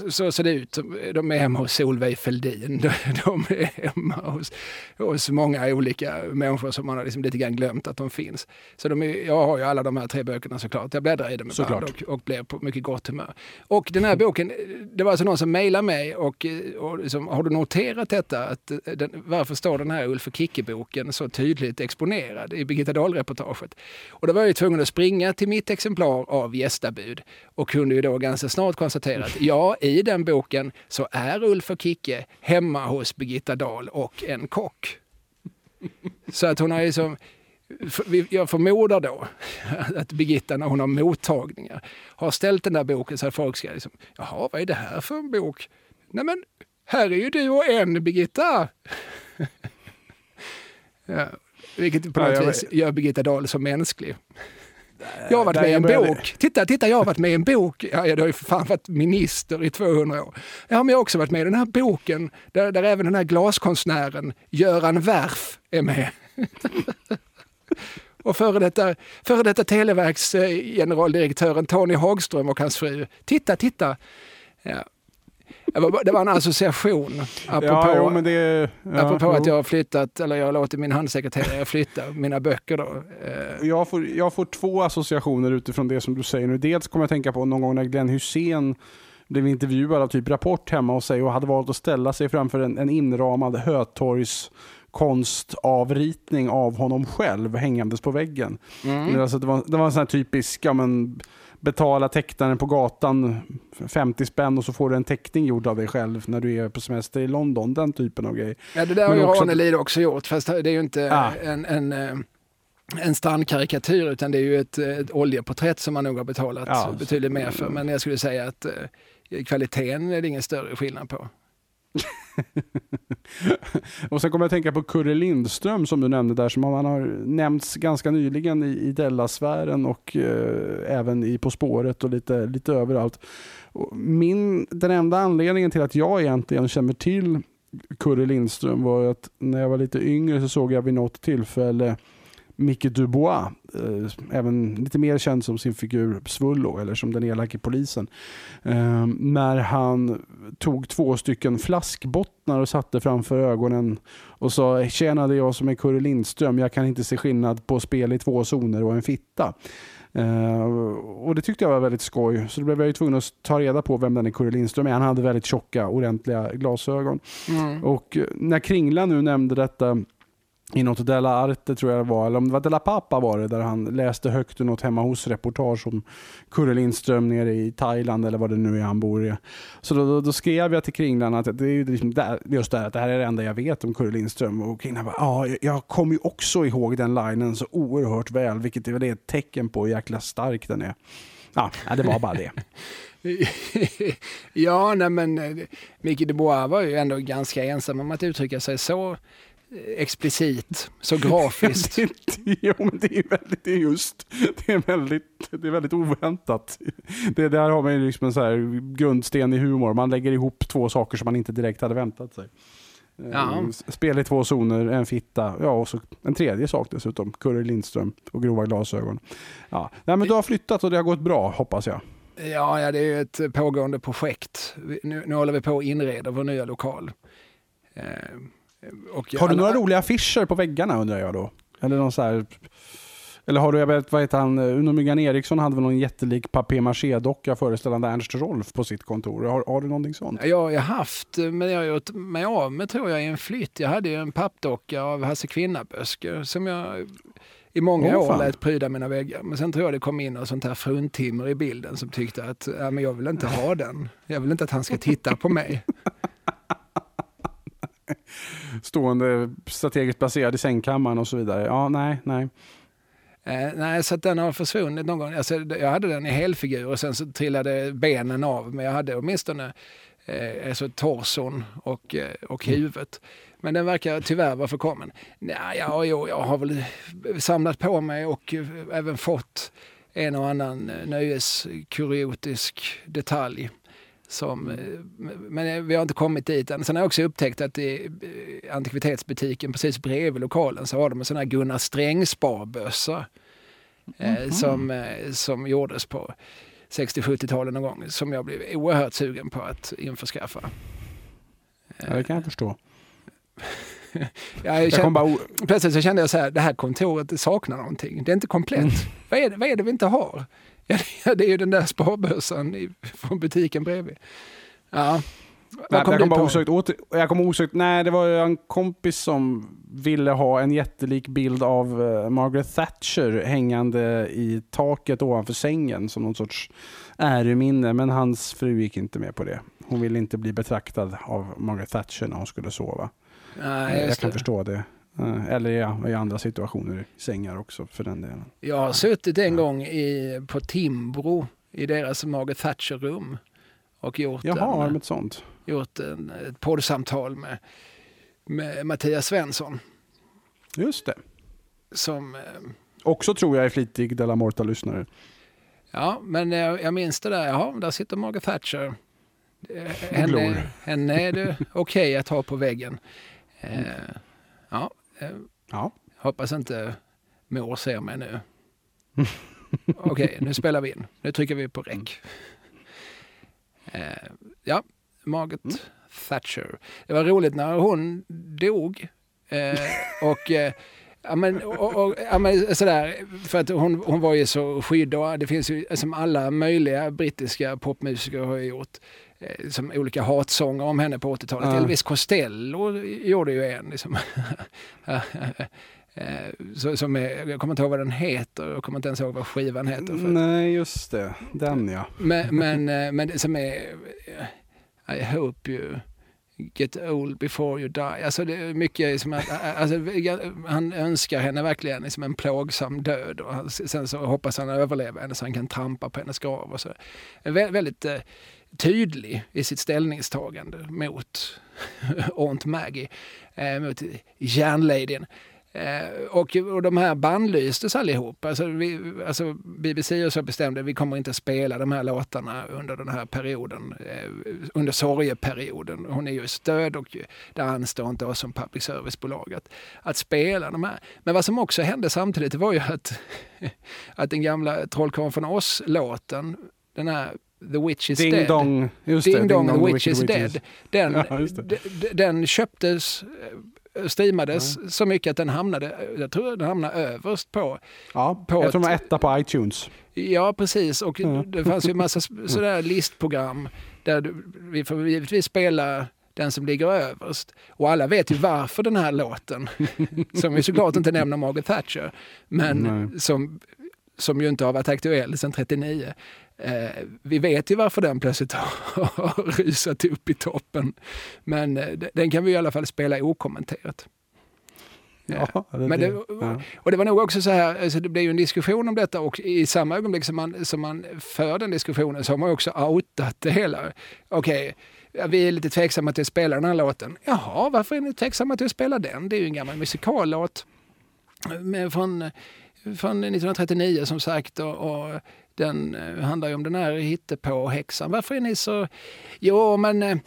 så ser det ut. De är hemma hos Solveig Feldin. De är hemma hos, hos många olika människor som man har liksom lite grann glömt att de finns. Så de är, jag har ju alla de här tre böckerna såklart. Jag bläddrar i dem ibland och, och blir på mycket gott humör. Och den här boken, det var alltså någon som mejlade mig och, och liksom, har du noterat detta? Att den, varför står den här Ulf och Kicke-boken så tydligt exponerad i Birgitta Dahl-reportaget? Och då var jag ju tvungen att springa till mitt exemplar av Gästabud och kunde ju då ganska snart konstatera att ja, i den boken så är Ulf och Kicke hemma hos Birgitta Dahl och en kock. Så att hon har liksom, jag förmodar då att Birgitta när hon har mottagningar har ställt den där boken så att folk ska liksom, jaha vad är det här för en bok? Nej men, här är ju du och en Birgitta. ja, vilket på något ja, vis gör Birgitta Dahl så mänsklig. Jag har varit med i en bok. Titta, titta, jag har varit med i en bok. Ja, jag har ju för fan varit minister i 200 år. Ja, men jag har också varit med i den här boken där, där även den här glaskonstnären Göran Werf är med. och före detta, före detta Televerks generaldirektören Tony Hagström och hans fru. Titta, titta. Ja. Det var en association. Apropå, ja, jo, men det, ja, apropå att jag har flyttat, eller jag har låtit min handsekreterare flytta mina böcker. Då. Eh. Jag, får, jag får två associationer utifrån det som du säger nu. Dels kommer jag tänka på någon gång när Glenn Hussein blev intervjuad av typ Rapport hemma hos sig och hade valt att ställa sig framför en, en inramad Hötorgs konstavritning av honom själv hängandes på väggen. Mm. Alltså det, var, det var en sån här typisk ja, men, betala tecknaren på gatan 50 spänn och så får du en teckning gjord av dig själv när du är på semester i London. Den typen av grej. Ja, det där har ju också... Ranelid också gjort, fast det är ju inte ah. en, en eh, en strandkarikatyr utan det är ju ett, ett oljeporträtt som man nog har betalat ja. betydligt mer för. Men jag skulle säga att eh, kvaliteten är det ingen större skillnad på. och sen kommer jag att tänka på Kurre Lindström som du nämnde där, som han har nämnts ganska nyligen i, i Della-sfären och eh, även i På spåret och lite, lite överallt. Min, den enda anledningen till att jag egentligen känner till Kurre Lindström var att när jag var lite yngre så såg jag vid något tillfälle Micke Dubois, eh, även lite mer känd som sin figur Svullo, eller som den elake polisen. Eh, när han tog två stycken flaskbottnar och satte framför ögonen och sa “Tjena, det är jag som är Kurre Lindström, jag kan inte se skillnad på spel i två zoner och en fitta”. Uh, och Det tyckte jag var väldigt skoj. Så då blev jag ju tvungen att ta reda på vem den är Kurre Lindström är. Han hade väldigt tjocka, ordentliga glasögon. Mm. Och när Kringla nu nämnde detta i något Della Arte tror jag det var, eller om det var Della Pappa var det, där han läste högt ur något hemma hos-reportage om Kurre Lindström nere i Thailand eller vad det nu är han bor i. Så då, då, då skrev jag till Kringlan att det är liksom där, just det här, att det här är det enda jag vet om Kurre Lindström. Och Kringlan bara, ja, jag kommer ju också ihåg den linen så oerhört väl, vilket är ett tecken på hur jäkla stark den är. Ja, det var bara det. ja, nej men eh, Micke de Bois var ju ändå ganska ensam om att uttrycka sig så explicit, så grafiskt. jo, men det är väldigt, det är just, det är väldigt, det är väldigt oväntat. Det där har man ju liksom en så här grundsten i humor. Man lägger ihop två saker som man inte direkt hade väntat sig. Ja. Eh, Spel i två zoner, en fitta, ja och så en tredje sak dessutom. Curry Lindström och grova glasögon. Ja. Nej, men du har flyttat och det har gått bra hoppas jag. Ja, ja, det är ett pågående projekt. Nu, nu håller vi på att inreda vår nya lokal. Eh, och Har du alla- några roliga affischer på väggarna undrar jag då? Eller någon så här... Eller har du, jag vet, vad heter han, Uno Myggan Eriksson hade väl någon jättelik papier-maché-docka föreställande Ernst Rolf på sitt kontor. Har, har du någonting sånt? Ja, jag har haft, men jag har gjort mig av med tror jag i en flytt. Jag hade ju en pappdocka av Hasse Kvinnaböske som jag i många år fan. lät pryda mina väggar. Men sen tror jag det kom in något sånt här fruntimmer i bilden som tyckte att ja, men jag vill inte ha den. Jag vill inte att han ska titta på mig. Stående strategiskt placerad i sängkammaren och så vidare. Ja, nej, nej. Eh, nej, så att den har försvunnit någon gång. Alltså, jag hade den i helfigur och sen så trillade benen av. Men jag hade åtminstone eh, alltså torson och, eh, och huvudet. Men den verkar tyvärr vara förkommen. Nej, ja, jo, jag har väl samlat på mig och eh, även fått en och annan eh, nöjeskuriotisk detalj. Som, eh, men eh, vi har inte kommit dit än. Sen har jag också upptäckt att i antikvitetsbutiken precis bredvid lokalen så har de en sån här Gunnar Sträng sparbössa. Eh, som, som gjordes på 60-70-talet någon gång. Som jag blev oerhört sugen på att införskaffa. Ja, det kan jag förstå. Ja, jag kände, bara plötsligt så kände jag så här, det här kontoret saknar någonting. Det är inte komplett. Mm. Vad, är det, vad är det vi inte har? Ja, det- är ju den där sparbössan från butiken bredvid. Ja. Nej, jag du kom bara på? osökt åter, jag kom osökt, nej det var en kompis som ville ha en jättelik bild av eh, Margaret Thatcher hängande i taket ovanför sängen som någon sorts äreminne. Men hans fru gick inte med på det. Hon ville inte bli betraktad av Margaret Thatcher när hon skulle sova. Nej, jag just kan det. förstå det. Eh, Eller ja, i andra situationer, sängar också för den delen. Jag har suttit en gång i, på Timbro i deras Margaret Thatcher-rum och gjort, Jaha, en, de ett sånt? gjort en, ett poddsamtal med, med Mattias Svensson. Just det. Som, eh, Också tror jag är flitig Della Morta-lyssnare. ja, men jag, jag minns det där, jaha, där sitter Margaret Thatcher. Eh. Henne, henne är det okej att ha på väggen. Eh, ja, Ja. hoppas inte mor ser mig nu. Okej, nu spelar vi in. Nu trycker vi på räck. Eh, ja, Margaret Mm. Thatcher. Det var roligt när hon dog. Eh, och, eh, ja, men, och, och, ja, men, sådär, för att hon, hon var ju så skyddad. Det finns ju som alla möjliga brittiska popmusiker har gjort som olika hatsånger om henne på 80-talet. Ja. Elvis Costello gjorde ju en. Liksom. Eh, så, som är, jag kommer inte ihåg vad den heter, jag kommer inte ens ihåg vad skivan heter. Nej, just det. Den ja. men, men, eh, men som är I hope you get old before you die. Alltså det är mycket som att, alltså, han önskar henne verkligen liksom en plågsam död och sen så hoppas han överleva henne så han kan trampa på hennes grav. Och så. Vä väldigt eh, tydlig i sitt ställningstagande mot Aunt Maggie, eh, mot järnladyn. Eh, och, och de här bannlystes allihop. Alltså, vi, alltså BBC och så bestämde vi kommer inte spela de här låtarna under den här perioden, eh, under sorgeperioden. Hon är ju stöd och det anstår inte oss som public service-bolag att, att spela de här. Men vad som också hände samtidigt var ju att, att den gamla Trollkarlen från Oss-låten, den här The Witch is Ding dead. dong. Just Ding det, Dong, Dong, The Witch is Wicked Dead. Witches. Den, Ja, d- den köptes, eh, streamades så mycket att den hamnade, jag tror den hamnade överst på. Ja, på jag tror de var ett- etta på iTunes. Ja, precis. Och Ja. det fanns ju en massa s- sådär listprogram där vi får givetvis spela den som ligger överst. Och alla vet ju varför den här låten, som ju såklart inte nämner Margaret Thatcher, men Nej. som, som ju inte har varit aktuell sedan 39. Eh, vi vet ju varför den plötsligt har, rusat upp i toppen. Men eh, den kan vi i alla fall spela okommenterat. Ja. Ja, det, Men det, ja. och det var nog också så här, alltså det blev ju en diskussion om detta och i samma ögonblick som man, som man för den diskussionen så har man också outat det hela. Okej, ja, vi är lite tveksamma till att spela den här låten. Jaha, varför är ni tveksamma till att spela den? Det är ju en gammal musikallåt från, från 1939 som sagt. Och, och den eh, handlar ju om den här hittepå-häxan. Varför är ni så... Jo, men eh,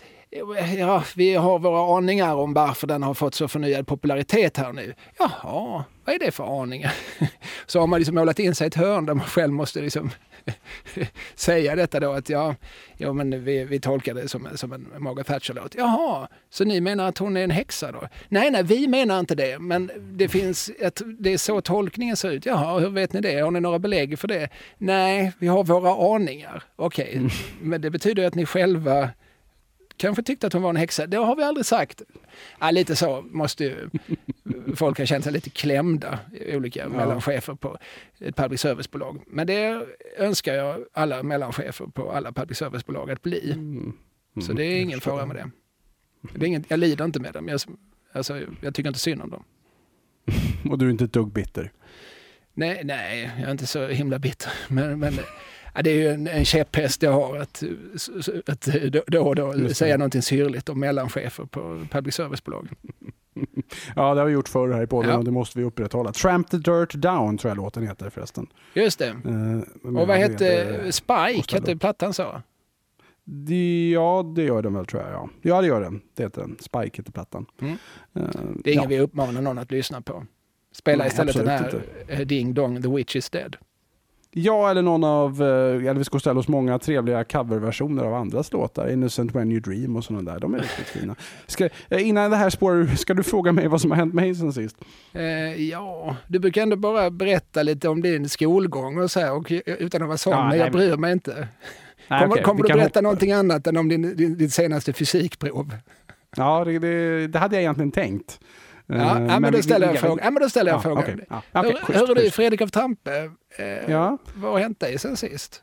ja, vi har våra aningar om varför den har fått så förnyad popularitet här nu. Jaha, vad är det för aningar? Så har man liksom målat in sig i ett hörn där man själv måste liksom säga detta då att ja, ja men vi, vi tolkar det som, som en Margaret Thatcher-låt. Jaha, så ni menar att hon är en häxa då? Nej, nej, vi menar inte det, men det finns ett, det är så tolkningen ser ut. Jaha, hur vet ni det? Har ni några belägg för det? Nej, vi har våra aningar. Okej, okay. mm. men det betyder att ni själva kanske tyckte att hon var en häxa. Det har vi aldrig sagt. Ja, lite så måste ju folk ha känt sig lite klämda, olika ja. mellanchefer på ett public service-bolag. Men det önskar jag alla mellanchefer på alla public service-bolag att bli. Mm. Mm. Så det är ingen fara med det. det är inget, jag lider inte med dem. Jag, alltså, jag tycker inte synd om dem. Och du är inte ett dugg bitter? Nej, nej, jag är inte så himla bitter. Men, men Ja, det är ju en, en käpphäst jag har att, att då och då säga någonting syrligt om mellanchefer på public service-bolag. Ja, det har vi gjort förr här i podden ja. och det måste vi upprätthålla. Tramp the dirt down tror jag låten heter förresten. Just det. Eh, och vad hette Spike, hette plattan så? Det, ja, det gör den väl tror jag. Ja, ja det gör den. Det heter den. Spike heter plattan. Mm. Uh, det är ingen ja. vi uppmanar någon att lyssna på. Spela Nej, istället den här inte. Eh, Ding Dong, The Witch is Dead. Ja, eller någon av eh, Elvis Costellos många trevliga coverversioner av andras låtar. Innocent When You Dream och sådana där. De är riktigt fina. Ska, eh, innan det här spårar ska du fråga mig vad som har hänt mig sen sist? Eh, ja, du brukar ändå bara berätta lite om din skolgång och så här, och, utan att vara sån, ja, men jag bryr mig inte. Nej, kommer okay. kommer du berätta någonting annat än om din, din, din senaste fysikprov? Ja, det, det, det hade jag egentligen tänkt. Ja, uh, men, men, då ställer jag frågan. Ja, men då ställer jag frågan. Okay. Ja, okay. Hör, hör du Fredrik av Tampe, eh, ja. vad har hänt dig sen sist?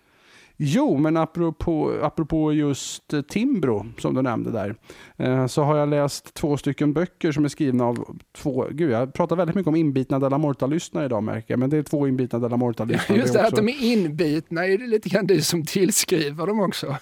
Jo, men apropå, apropå just eh, Timbro som du nämnde där, eh, så har jag läst två stycken böcker som är skrivna av två, gud jag pratar väldigt mycket om inbitna Della Morta-lyssnare idag märker jag, men det är två inbitna Della Morta-lyssnare. Just det, också. att de är inbitna är det lite grann du som tillskriver dem också.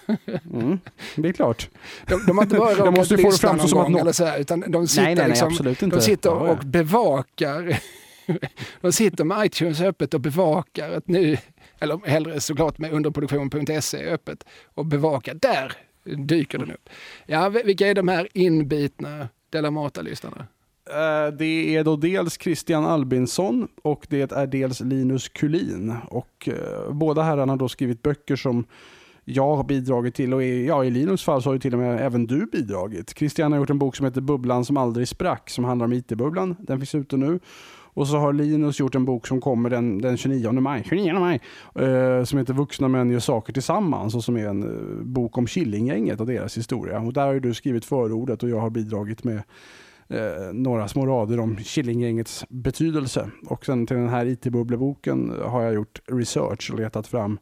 Mm, det är klart. De, de har inte bara råkat lyssna någon gång, eller så här, utan de sitter, nej, nej, nej, liksom, de sitter och bevakar de sitter med iTunes öppet och bevakar att nu eller hellre såklart med underproduktion.se öppet och bevaka. Där dyker den upp. Ja, vilka är de här inbitna Della Mata-lyssnarna? Eh, det är då dels Christian Albinsson och det är dels Linus Kulin. Och eh, båda herrarna har då skrivit böcker som jag har bidragit till och i, ja, i Linus fall så har ju till och med även du bidragit. Christian har gjort en bok som heter Bubblan som aldrig sprack som handlar om IT-bubblan. Den finns ute nu. Och så har Linus gjort en bok som kommer den, den 29 maj, 29 maj eh, som heter Vuxna män gör saker tillsammans och som är en eh, bok om Killinggänget och deras historia. Och där har du skrivit förordet och jag har bidragit med eh, några små rader om Killinggängets betydelse. Och sen till den här IT-bubbleboken har jag gjort research och letat fram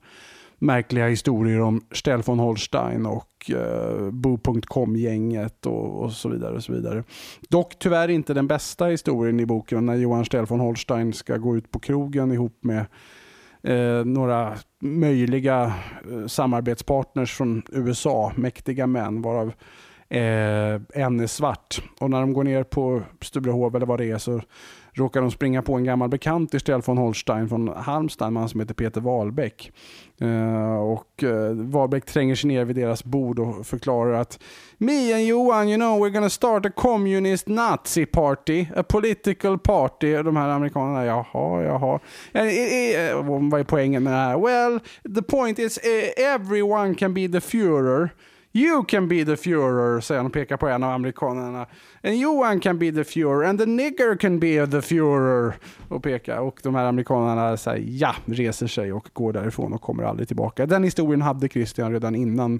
märkliga historier om Stell von Holstein och eh, Bo.com-gänget och, och, så vidare. och så vidare. Dock tyvärr inte den bästa historien i boken när Johan Stell von Holstein ska gå ut på krogen ihop med eh, några möjliga eh, samarbetspartners från USA, mäktiga män, varav eh, en är svart. Och när de går ner på Sturehof eller vad det är så råkar de springa på en gammal bekant istället från Holstein från Halmstad, en man som heter Peter Wahlbeck. Uh, och uh, Wahlbeck tränger sig ner vid deras bord och förklarar att Me and Johan, you know, we're gonna start a communist nazi party, a political party. Och de här amerikanerna, jaha, jaha. Uh, vad är poängen med det här? Well, the point is everyone can be the Führer. You can be the Führer, säger han och pekar på en av amerikanerna. And Johan can be the Führer and the nigger can be the Führer. Och pekar. Och de här amerikanerna säger ja, reser sig och går därifrån och kommer aldrig tillbaka. Den historien hade Christian redan innan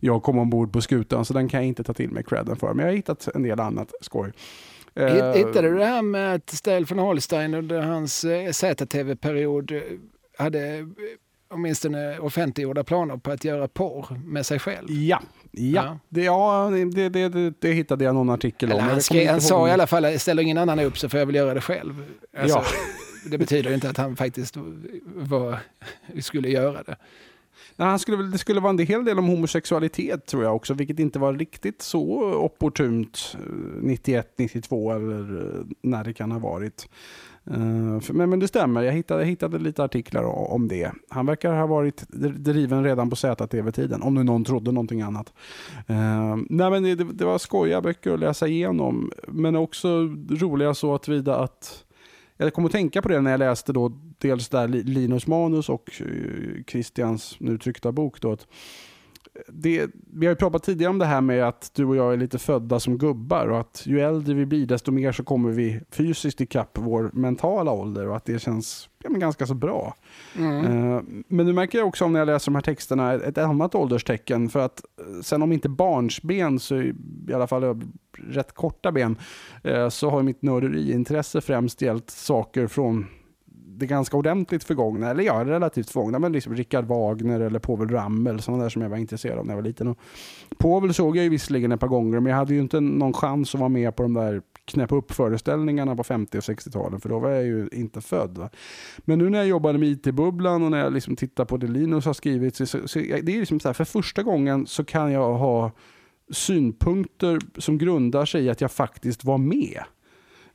jag kom ombord på skutan, så den kan jag inte ta till mig credden för. Men jag har hittat en del annat skoj. Hittade du det här med att Stel von Holstein under hans eh, ZTV-period hade åtminstone offentliggjorda planer på att göra porr med sig själv. Ja, ja. ja. Det, ja det, det, det, det hittade jag någon artikel om. Han, skrev, han sa i alla fall, ställer ingen annan upp så får jag väl göra det själv. Alltså, ja. Det betyder inte att han faktiskt var, skulle göra det. Nej, han skulle, det skulle vara en hel del om homosexualitet tror jag också, vilket inte var riktigt så opportunt 91, 92 eller när det kan ha varit. Eh, men, men det stämmer, jag hittade, jag hittade lite artiklar om det. Han verkar ha varit driven redan på ZTV-tiden, om nu någon trodde någonting annat. Uh, nej, men det, det var skojiga böcker att läsa igenom, men också roliga så att vida att jag kom att tänka på det när jag läste då dels där Linus manus och eh, Christians nu tryckta bok. Då, att det, vi har ju pratat tidigare om det här med att du och jag är lite födda som gubbar och att ju äldre vi blir desto mer så kommer vi fysiskt ikapp vår mentala ålder och att det känns ja, men ganska så bra. Mm. Uh, men nu märker jag också när jag läser de här texterna ett annat ålderstecken för att eh, sen om inte barnsben så i alla fall rätt korta ben uh, så har mitt nörderiintresse främst gällt saker från det ganska ordentligt förgångna, eller ja, relativt förgångna, men liksom Richard Wagner eller Povel Ramel, sådana där som jag var intresserad av när jag var liten. Och Povel såg jag ju visserligen ett par gånger, men jag hade ju inte någon chans att vara med på de där knäppa upp föreställningarna på 50 och 60-talen, för då var jag ju inte född. Va? Men nu när jag jobbade med IT-bubblan och när jag liksom tittar på det Linus har skrivit, så, så, så det är liksom så här, för första gången så kan jag ha synpunkter som grundar sig i att jag faktiskt var med.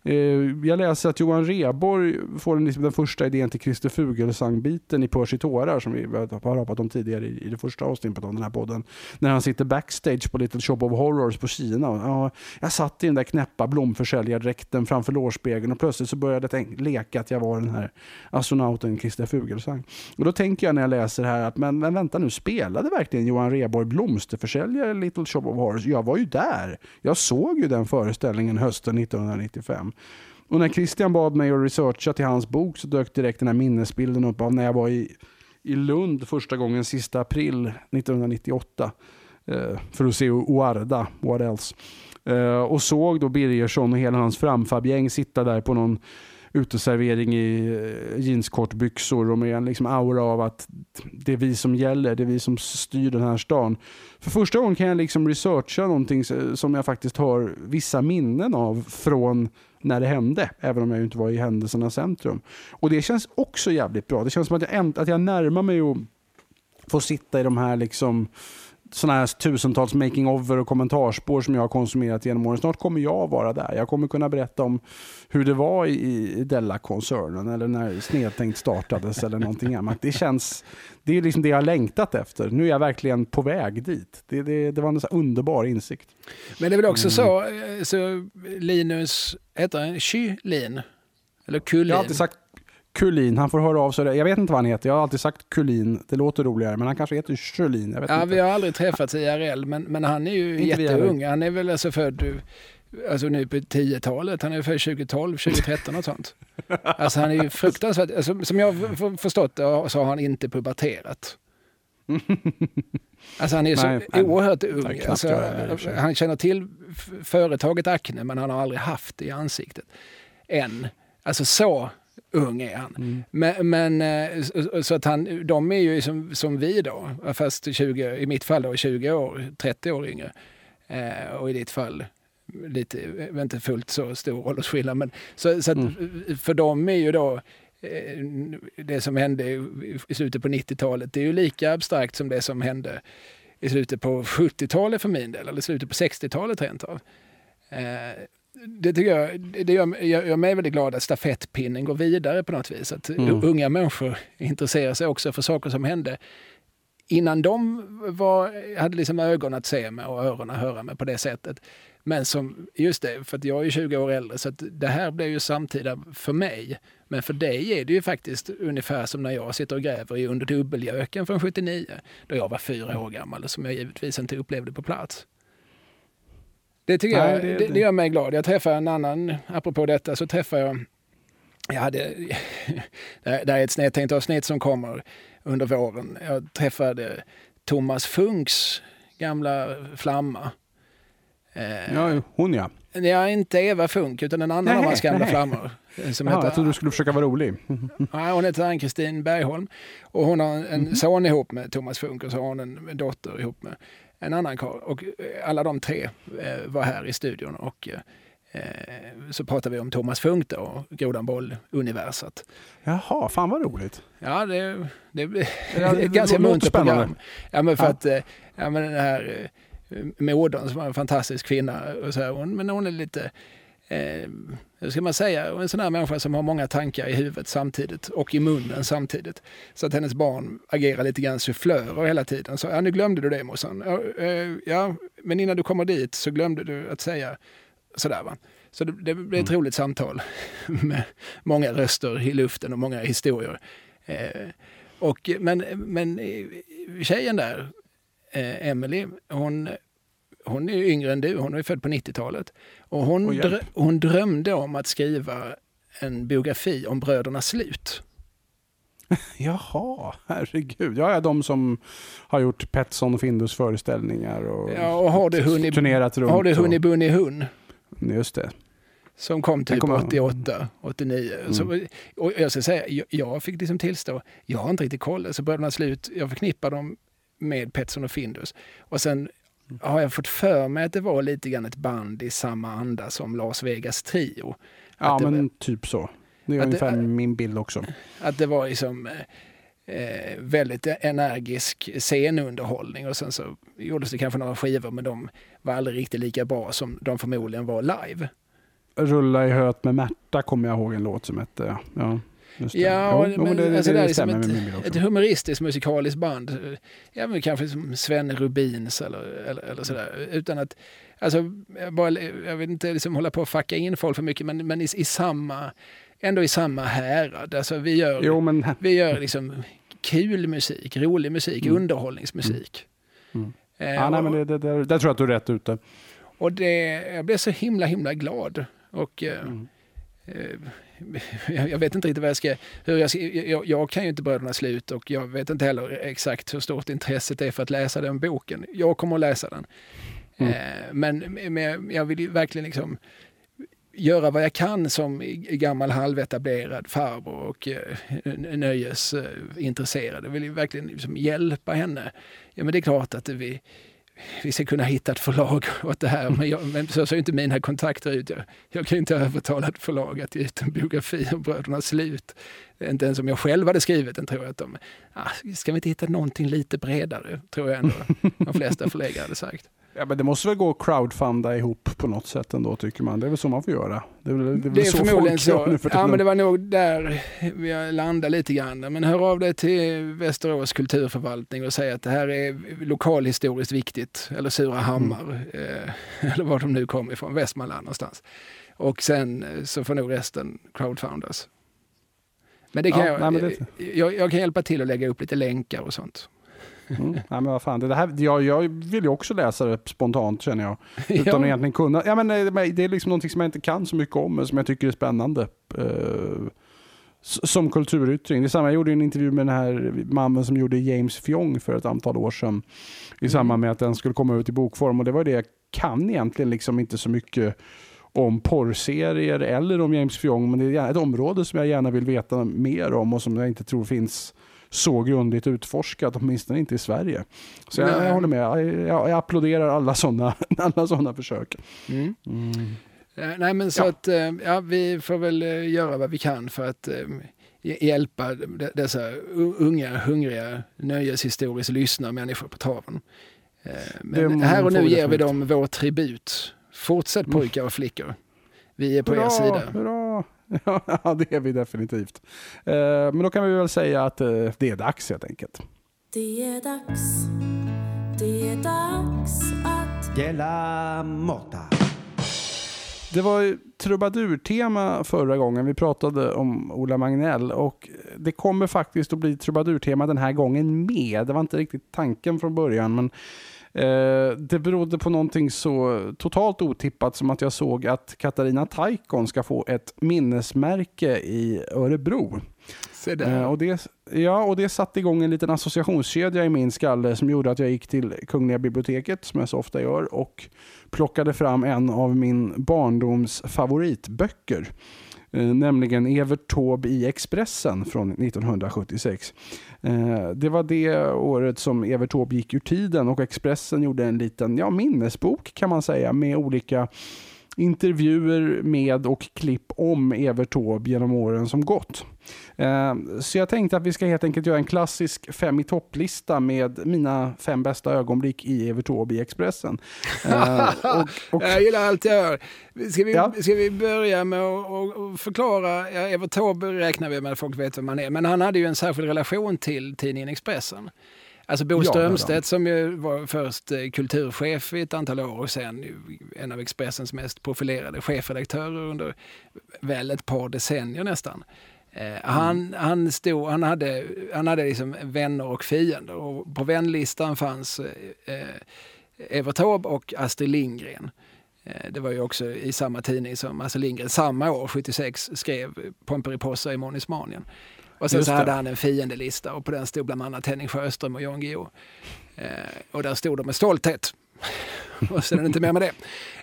Eh, jag läser att Johan Reborg får den, liksom den första idén till Christer Fuglesang-biten i Percy tårar som vi har pratat om tidigare i, det första avsnittet av den här podden. När han sitter backstage på Little Shop of Horrors på Kina. Och, ja, jag satt i den där knäppa blomförsäljardräkten framför lårspegeln och plötsligt så började jag leka att jag var den här astronauten Christer Fuglesang. Och då tänker jag när jag läser här att men, men vänta nu, spelade verkligen Johan Reborg blomsterförsäljare i Little Shop of Horrors? Jag var ju där. Jag såg ju den föreställningen hösten 1995. Och när Christian bad mig att researcha till hans bok så dök direkt den här minnesbilden upp av när jag var i, i Lund första gången sista april 1998 eh, för att se Oarda, what else. Eh, och såg då Birgersson och hela hans framfabgäng sitta där på någon uteservering i eh, jeanskortbyxor och med en liksom aura av att det är vi som gäller, det är vi som styr den här stan. För första gången kan jag liksom researcha någonting som jag faktiskt har vissa minnen av från när det hände, även om jag inte var i händelsernas centrum. Och det känns också jävligt bra. Det känns som att jag, att jag närmar mig att få sitta i de här liksom sådana här tusentals making-over och kommentarspår som jag har konsumerat genom åren. Snart kommer jag vara där. Jag kommer kunna berätta om hur det var i Della-koncernen eller när Snedtänkt startades eller någonting annat. Det känns, det är liksom det jag har längtat efter. Nu är jag verkligen på väg dit. Det, det, det var en så underbar insikt. Men det är väl också mm. så, eh, så Linus, heter han Kylin? Eller Kullin? Jag har alltid sagt Kulin, han får höra av sig. Jag vet inte vad han heter, jag har alltid sagt Kulin. Det låter roligare, men han kanske heter Sjölin. Ja, vi har aldrig träffats IRL, men, men han är ju inte jätteung. Han är väl alltså född alltså nu på 10-talet. Han är född 2012, 2013 och sånt. Alltså han är ju fruktansvärt, alltså, som jag har förstått det så har han inte puberterat. Alltså han är så nej, oerhört ung. Alltså, han känner till företaget Acne men han har aldrig haft det i ansiktet. Än. Alltså så ung är han. Mm. Men, men, eh, så att han, de är ju som, som vi då, fast 20, i mitt fall då 20 år, 30 år yngre. Eh, och i ditt fall lite, inte fullt så stor åldersskillnad. Men, så, så att mm. för dem är ju då eh, det som hände i slutet på 90-talet, det är ju lika abstrakt som det som hände i slutet på 70-talet för min del, eller slutet på 60-talet rent av. Det tycker jag, det gör, gör mig väldigt glad att stafettpinnen går vidare på något vis. Att mm. unga människor intresserar sig också för saker som hände innan de var, hade liksom ögon att se med och öron att höra med på det sättet. Men som, just det, för jag är 20 år äldre så det här blir ju samtida för mig. Men för dig är det ju faktiskt ungefär som när jag sitter och gräver i under dubbelgöken från 79, då jag var fyra år gammal, som jag givetvis inte upplevde på plats. Det tycker Nej, jag, det, det, det, gör mig glad. Jag träffade en annan, apropå detta, så träffade jag, jag hade, det är ett snedtänkt avsnitt som kommer under våren. Jag träffade Thomas Funks gamla flamma. Eh, ja, hon ja. Ja, inte Eva Funk, utan en annan av hans gamla flammor. Eh, som Aha, heter, jag trodde du skulle försöka vara rolig. nej, hon heter Ann-Kristin Bergholm. Och hon har en mm. son ihop med Thomas Funk och så har hon en dotter ihop med en annan karl. Och eh, alla de tre var här i studion och eh, så pratar vi om Thomas Funk då, och Grodan Boll-universat. Jaha, fan vad roligt. Ja, det, det, det är ett ganska muntert program. Ja, men för Ja. att eh, ja, men den här eh, modern som var en fantastisk kvinna, och så här, hon, men hon är lite Eh, hur ska man säga? En sån här människa som har många tankar i huvudet samtidigt och i munnen samtidigt. Så att hennes barn agerar lite grann sufflörer hela tiden. Så, ja, nu glömde du det morsan. Ja, eh, ja, men innan du kommer dit så glömde du att säga sådär va. Så det, det blir ett Mm. roligt samtal med många röster i luften och många historier. Eh, och, men, men eh, tjejen där, eh, Emily, hon, hon är yngre än du, hon är född på 90-talet. Och hon, hjälp. drö, hon drömde om att skriva en biografi om bröderna Slut. Jaha, herregud. Ja, ja, de som har gjort Petson och Findus föreställningar och, Ja, och har du hunnit, turnerat runt. har du hunnit bunny hun? Just det. Som kom typ kommer- 88, 89. Mm. Så, och jag ska säga, jag, jag fick liksom tillstå, jag har inte riktigt koll. Så Bröderna Slut, jag förknippar dem med Petson och Findus. Och sen har jag fått för mig att det var lite grann ett band i samma anda som Las Vegas Trio. Ja, men typ så. Det är att det- ungefär min bild också. Att det var liksom eh, väldigt energisk scenunderhållning och sen så gjordes det kanske några skivor men de var aldrig riktigt lika bra som de förmodligen var live. Rulla i höet med Märta kommer jag ihåg en låt som hette. Ja, just det. Ja, Jo, jo, men det, det, alltså det det liksom stämmer ett- humoristiskt musikaliskt band. Ja, men kanske som Sven Rubins eller, eller, eller sådär. Utan att, alltså, jag, bara, jag vill inte liksom hålla på och fucka in folk för mycket, men, men i, i samma, ändå i samma härad. Alltså vi gör, Jo, men vi gör liksom kul musik, rolig musik, Mm. underhållningsmusik. Mm. Eh, ja, nej, men det, det, det, där tror jag att du är rätt ute. och det, jag blev så himla, himla glad. Och eh, Mm. eh, jag vet inte riktigt vad jag ska... Hur jag, ska jag, jag kan ju inte Bröderna Slut och jag vet inte heller exakt hur stort intresset är för att läsa den boken. Jag kommer att läsa den. Mm. Eh, men, men jag vill ju verkligen liksom göra vad jag kan som gammal halvetablerad farbror och eh, nöjesintresserad. Jag vill ju verkligen liksom hjälpa henne. Ja, men det är klart att vi, vi ska kunna hitta ett förlag åt det här. Men, jag, men så ser ju inte mina kontakter ut. Jag, jag kan ju inte övertala ett förlag att ge ut en biografi om Bröderna Slut. Inte ens om jag själv hade skrivit den tror jag att de... Ah, ska vi inte hitta någonting lite bredare? Tror jag ändå de flesta förläggare hade sagt. Ja, men det måste väl gå att crowdfunda ihop på något sätt ändå tycker man. Det är väl så man får göra. Det är väl, det är Det är så förmodligen folk så. nu för Ja, men det var nog där vi landade lite grann. Men hör av dig till Västerås kulturförvaltning och säg att det här är lokalhistoriskt viktigt. Eller Surahammar, eh, eller var de nu kommer ifrån, Västmanland någonstans. Och sen eh, så får nog resten crowdfundas. Men det kan Ja, jag, nej, men det- jag, jag kan hjälpa till att lägga upp lite länkar och sånt. Mm. Nej, men vad fan, det här, jag, jag vill ju också läsa det spontant känner jag. Utan Ja. att egentligen kunna. Ja, men, eh, men det är liksom någonting som jag inte kan så mycket om men som jag tycker är spännande. Eh, som kulturyttring. Det samma, jag gjorde en intervju med den här mannen som gjorde James Fjong för ett antal år sedan. I samband med att den skulle komma ut i bokform. Och det var det jag kan egentligen liksom inte så mycket om porrserier eller om James Fjong. Men det är ett område som jag gärna vill veta mer om och som jag inte tror finns så grundligt utforskat, åtminstone inte i Sverige. Så jag, jag håller med. Jag, jag, applåderar alla sådana alla såna försök. Mm. Mm. Eh, Nej men så Ja. att eh, ja, vi får väl eh, göra vad vi kan för att hj- hjälpa de- dessa unga, hungriga, nöjeshistoriskt lyssna människor på traven. Men här och nu ger vi dem vår tribut. Fortsätt Mm. pojkar och flickor. Vi är på er sida. hurra! Ja, det är vi definitivt. Eh, men då kan vi väl säga att eh, det är dags helt enkelt. Det är dags, det är dags att Della Morta. Det var trubadurtema förra gången vi pratade om Ola Magnell och det kommer faktiskt att bli trubadurtema den här gången med. Det var inte riktigt tanken från början men det berodde på någonting så totalt otippat som att jag såg att Katarina Taikon ska få ett minnesmärke i Örebro. Se där. Eh, och det, ja, och det satte igång en liten associationskedja i min skalle som gjorde att jag gick till Kungliga biblioteket, som jag så ofta gör, och plockade fram en av min barndoms favoritböcker. Eh, nämligen Evert Taube i Expressen från 1976. Eh, det var det året som Evert Taube gick ur tiden och Expressen gjorde en liten ja, minnesbok kan man säga med olika intervjuer med och klipp om Evert Taube genom åren som gått. Eh, så jag tänkte att vi ska helt enkelt göra en klassisk fem i topplista med mina fem bästa ögonblick i Evert Taube i Expressen. Eh, och, och... Jag gillar allt jag gör. Ska vi, ja. ska vi börja med att förklara? Ja, Evert Taube räknar vi med att folk vet vem han är, men han hade ju en särskild relation till tidningen Expressen. Alltså Bo Strömstedt som ju var först eh, kulturchef i ett antal år och sen en av Expressens mest profilerade chefredaktörer under väl ett par decennier nästan. Eh, mm. Han, han, stod, han hade, han hade liksom vänner och fiender och på vänlistan fanns eh, Evert Taube och Astrid Lindgren. Eh, det var ju också i samma tidning som Astrid Lindgren samma år, 76, skrev Pomperipossa i Monismanien. Och sen så hade han en fiendelista och på den stod bland annat Henning Sjöström och Jan Guillou. Eh, och där stod de med stolthet. och sen är det inte mer med det.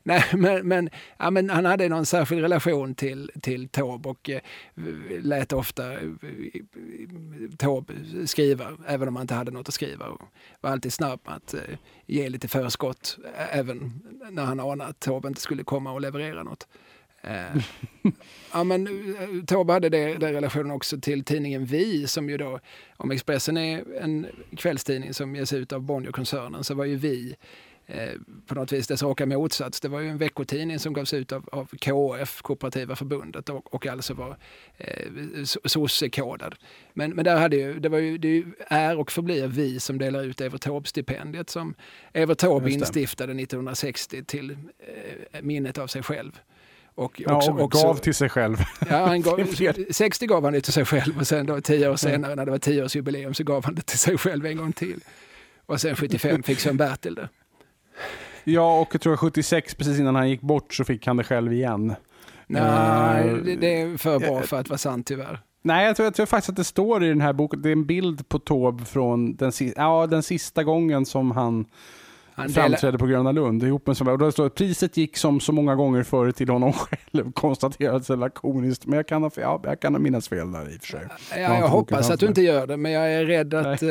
Nej, men, men, ja, men han hade någon särskild relation till, till Taube och eh, lät ofta eh, Taube skriva, även om han inte hade något att skriva. Och var alltid snabb med att eh, ge lite förskott, även när han anade att Taube inte skulle komma och leverera något. Eh, ja, men eh, Taube hade det, den relationen också till tidningen Vi som ju då, om Expressen är en kvällstidning som ges ut av Bonnierkoncernen så var ju Vi på något vis dess raka motsats. Det var ju en veckotidning som gavs ut av, av KF, Kooperativa förbundet, och, och alltså var eh, sossekodad. Men, men där hade ju, det var ju, det är och förblir vi som delar ut Evert Taube-stipendiet som Evert Taube instiftade 1960 till eh, minnet av sig själv. Och, ja, också, och gav till sig själv. Ja, han gav, 60 gav han det till sig själv och sen då tio år senare när det var tioårsjubileum så gav han det till sig själv en gång till. Och sen 75 fick Sven-Bertil det. Ja, och jag tror 76, precis innan han gick bort, så fick han det själv igen. Nej, uh, det, det, är för bra för att vara sant tyvärr. Nej, jag tror, jag tror faktiskt att det står i den här boken, det är en bild på Taube från den, ja, den sista gången som han han framträdde på Gröna Lund ihop med och då står det, priset gick som så många gånger förr till honom själv, konstaterades lakoniskt. Men jag kan, ja, jag kan minnas fel där i och för sig. Ja, jag, jag hoppas att du inte gör det, men jag är rädd att eh,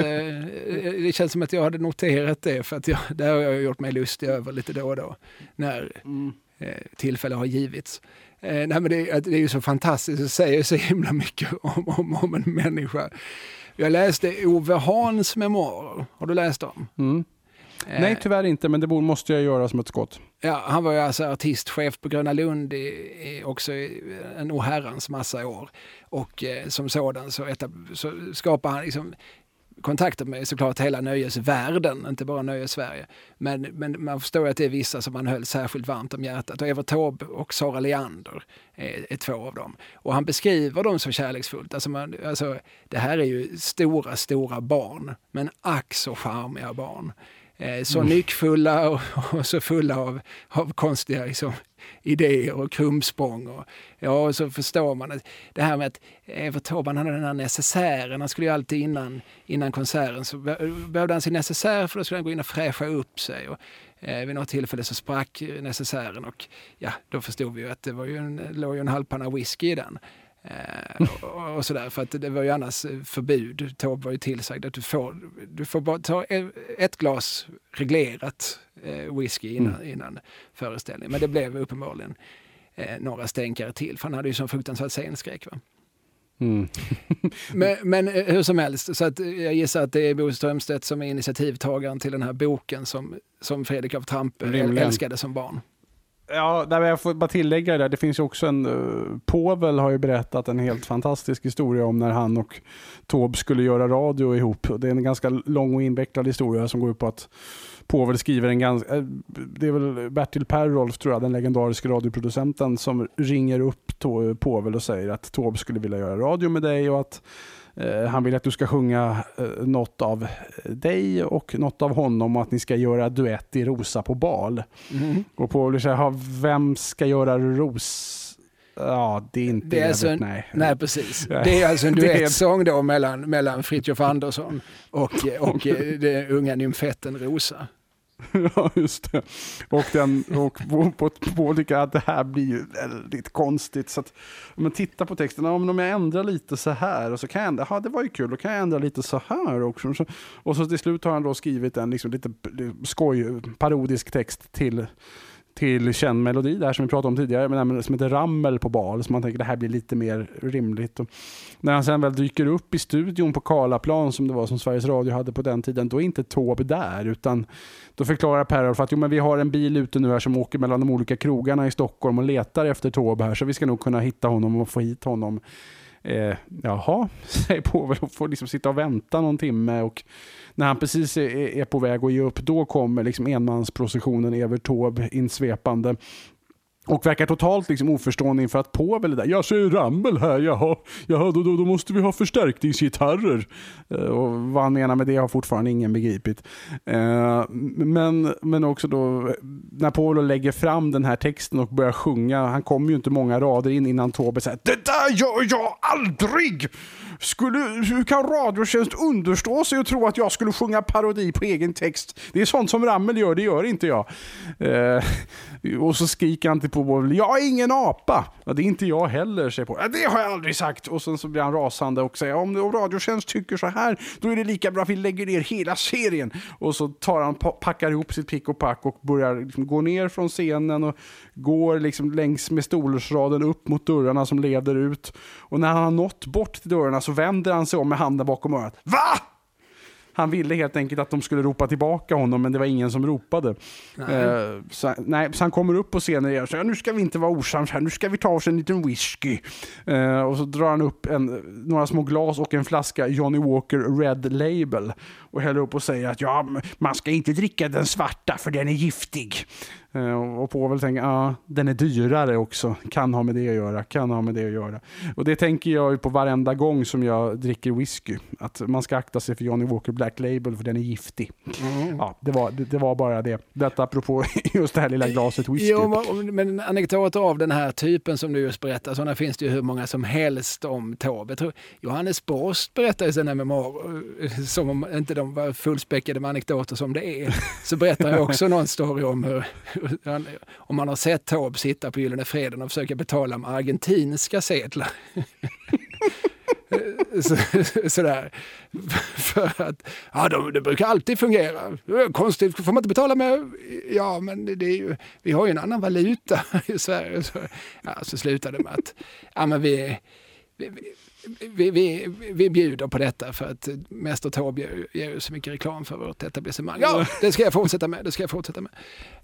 det känns som att jag hade noterat det, för att jag, det har jag gjort mig lustig över lite då och då, när mm. eh, tillfälle har givits. Eh, nej, men det, det är ju så fantastiskt, det säger så himla mycket om, om, om en människa. Jag läste Ove Hans memoarer, har du läst dem? Mm. Nej, eh, tyvärr inte, men det måste jag göra som ett skott. Ja, han var ju alltså artistchef på Gröna Lund i, i också i en oherrans massa år. Och eh, som sådan så, så skapade han liksom kontakter med såklart hela nöjesvärlden, inte bara Nöjes-Sverige. Men, men man förstår att det är vissa som han höll särskilt varmt om hjärtat. Och Evert Taube och Sara Leander är, är, två av dem. Och han beskriver dem så kärleksfullt. Alltså, man, alltså det här är ju stora, stora barn, men ack så charmiga barn. Eh, så mm. nyckfulla och, och, så fulla av, av konstiga liksom, idéer och krumsprång. Och, ja, och så förstår man att det här med att Evert Taube hade den här necessären. Han skulle ju alltid innan, innan konserten så behövde han sin necessär för då skulle han gå in och fräscha upp sig. Och, eh, vid något tillfälle så sprack necessären och ja, då förstod vi ju att det var ju en, låg ju en halvpanna whisky i den. Eh, och, och sådär, för att det var ju annars förbud. Taube var ju tillsagd att du får, du får bara ta ett glas reglerat eh, whisky innan, mm. innan föreställningen. Men det blev uppenbarligen eh, några stänkare till, för han hade ju sån fruktansvärd scenskräck. Va? Mm. men, men, hur som helst, så att jag gissar att det är Bo Strömstedt som är initiativtagaren till den här boken som, som Fredrik av Trampe älskade som barn. Ja, jag får bara tillägga det. där. Det finns ju också en... Uh, Povel har ju berättat en helt fantastisk historia om när han och Taube skulle göra radio ihop. Det är en ganska lång och invecklad historia som går ut på att Povel skriver en ganska... Eh, det är väl Bertil Perrolf, tror jag, den legendariska radioproducenten, som ringer upp Povel och säger att Taube skulle vilja göra radio med dig och att han vill att du ska sjunga eh, något av dig och något av honom och att ni ska göra duett i Rosa på bal. Mm. Och Paul säger, vem ska göra Ros? Ja, det är inte det är alltså en, nej. nej. precis. Det är alltså en duettsång då mellan, mellan Fritiof Andersson och, och eh, den unga nymfetten Rosa. ja, just det. Och, den, och på, på, på olika, det här blir ju väldigt konstigt. Så att, om man tittar på texten, om jag ändrar lite så här och så kan jag ändra, ja det var ju kul, då kan jag ändra lite så här också. Och så till slut har han då skrivit en liksom lite eh, skoj, parodisk text till till känd melodi där som vi pratade om tidigare, men som heter Rammel på bal. Så man tänker det här blir lite mer rimligt. Och när han sen väl dyker upp i studion på Karlaplan som det var som Sveriges Radio hade på den tiden, då är inte Taube där. Utan då förklarar Per att jo, men vi har en bil ute nu här som åker mellan de olika krogarna i Stockholm och letar efter Taube här. Så vi ska nog kunna hitta honom och få hit honom. Eh, jaha, säger Povel och får liksom sitta och vänta någon timme. Och när han precis är, är på väg att ge upp, då kommer liksom enmansprocessionen Evert Taube insvepande. Och verkar totalt liksom oförstående inför att Povel är där. Jag ser Ramel här, jaha, jaha då, då, då måste vi ha förstärkningsgitarrer. Uh, och vad han menar med det har fortfarande ingen begripit. Uh, men, men också då när Povel lägger fram den här texten och börjar sjunga, han kommer ju inte många rader in innan Tobbe säger Det där gör jag aldrig! Skulle, hur kan Radiotjänst understå sig och tro att jag skulle sjunga parodi på egen text? Det är sånt som Ramel gör, det gör inte jag. Eh, och så skriker han till på jag är ingen apa. Ja, det är inte jag heller, säger på. Ja, det har jag aldrig sagt. Och sen så blir han rasande och säger om, om Radiotjänst tycker så här, då är det lika bra att vi lägger ner hela serien. Och så tar han, packar ihop sitt pick och pack och börjar liksom gå ner från scenen och går liksom längs med stolsraden upp mot dörrarna som leder ut. Och när han har nått bort till dörrarna så vänder han sig om med handen bakom örat. VA? Han ville helt enkelt att de skulle ropa tillbaka honom, men det var ingen som ropade. Nej. Uh, så, nej, så han kommer upp på scenen igen och säger nu ska vi inte vara osams här, nu ska vi ta oss en liten whisky. Uh, och så drar han upp en, några små glas och en flaska Johnny Walker Red Label och häller upp och säger att ja, man ska inte dricka den svarta för den är giftig. Eh, och Povel tänker, ja, den är dyrare också. Kan ha med det att göra, kan ha med det att göra. Och det tänker jag ju på varenda gång som jag dricker whisky. Att man ska akta sig för Johnny Walker Black Label för den är giftig. Mm. Ja, det var, det, det, var bara det. Detta apropå just det här lilla glaset whisky. Jo, men anekdoter av den här typen som du just berättar, sådana finns det ju hur många som helst om Taube. Johannes Borst berättar i sina memoarer, eh, som om inte de var fullspäckade med anekdoter som det är, så berättar jag också någon story om hur om man har sett Taube sitta på Gyllene Freden och försöka betala med argentinska sedlar. Så, sådär. För att, ja, de, det brukar alltid fungera. Konstigt, får man inte betala med... Ja, men det är ju, vi har ju en annan valuta i Sverige. Så, ja, så slutade det med att ja, men vi, vi, vi, vi, vi bjuder på detta för att Mäster Taube ger, ger så mycket reklam för vårt etablissemang. Ja, det ska jag fortsätta med. Det ska jag fortsätta med.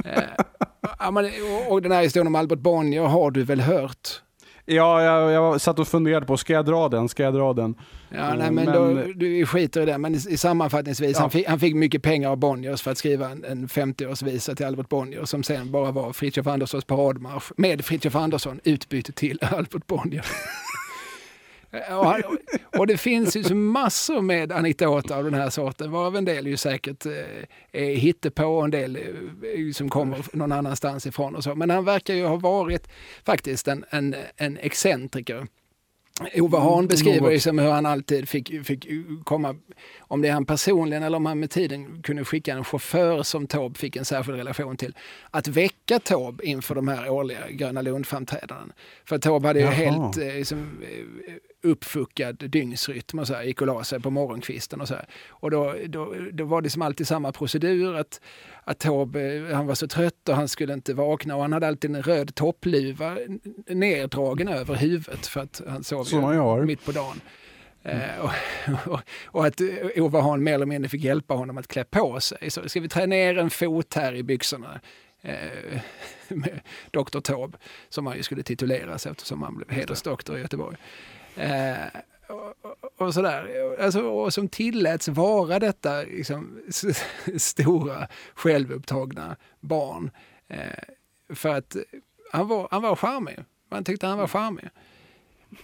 Eh, och, den här historien om Albert Bonnier har du väl hört? Ja, jag, jag satt och funderade på, ska jag dra den? Ska jag dra den? Ja, nej, men, men då, du skiter i det. Men i, i sammanfattningsvis, ja. han, fick, han fick mycket pengar av Bonniers för att skriva en, en 50-årsvisa till Albert Bonnier som sen bara var Fritiof Anderssons paradmarsch med Fritiof Andersson utbyte till Albert Bonnier. Eh, och, och, det finns ju så massor med anekdoter av den här sorten, varav en del ju säkert eh, är hittepå och en del eh, som kommer någon annanstans ifrån och så. Men han verkar ju ha varit faktiskt en, en, en excentriker. Ove Hahn mm, beskriver liksom hur han alltid fick, fick komma, om det är han personligen eller om han med tiden kunde skicka en chaufför som Taube fick en särskild relation till, att väcka Taube inför de här årliga Gröna Lund-framträdandena. För Taube hade ju Jaha. helt eh, liksom, eh, uppfuckad dygnsrytm och så här, gick och la sig på morgonkvisten och så här. Och då, då, då var det som alltid samma procedur att, att Taube, han var så trött och han skulle inte vakna och han hade alltid en röd toppluva neddragen över huvudet för att han sov mitt på dagen. Mm. Och, och, och, att Ove Hahn mer eller mindre fick hjälpa honom att klä på sig. Så ska vi trä ner en fot här i byxorna? Uh, med Dr. Taube, som han ju skulle tituleras eftersom han blev hedersdoktor i Göteborg. Eh, och, och, sådär. Alltså, och som tilläts vara detta liksom, stora självupptagna barn. Eh, för att han var, han var charmig. Man tyckte han var charmig.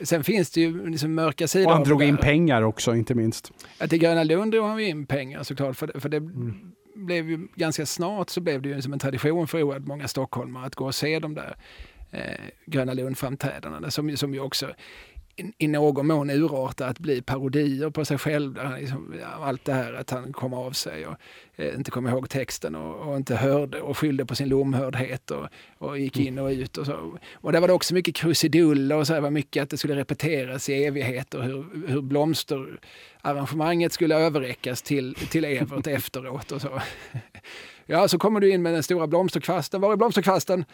Sen finns det ju liksom mörka sidor. Och han drog in pengar också, inte minst. Ja, till Gröna Lund drog han in pengar såklart. För, för det mm. blev ju ganska snart så blev det ju som en tradition för oerhört många stockholmare att gå och se de där eh, Gröna Lund-framträdandena som, som ju också i någon mån urarta att bli parodier på sig själv. Liksom, allt det här att han kom av sig och eh, inte kom ihåg texten och, och, inte hörde och skyllde på sin lomhördhet och, och gick in och ut. Och, så. och där var det också mycket krusiduller och så här, var mycket att det skulle repeteras i evigheter hur, hur blomsterarrangemanget skulle överräckas till, till Evert efteråt och så. Ja, så kommer du in med den stora blomsterkvasten. Var är blomsterkvasten?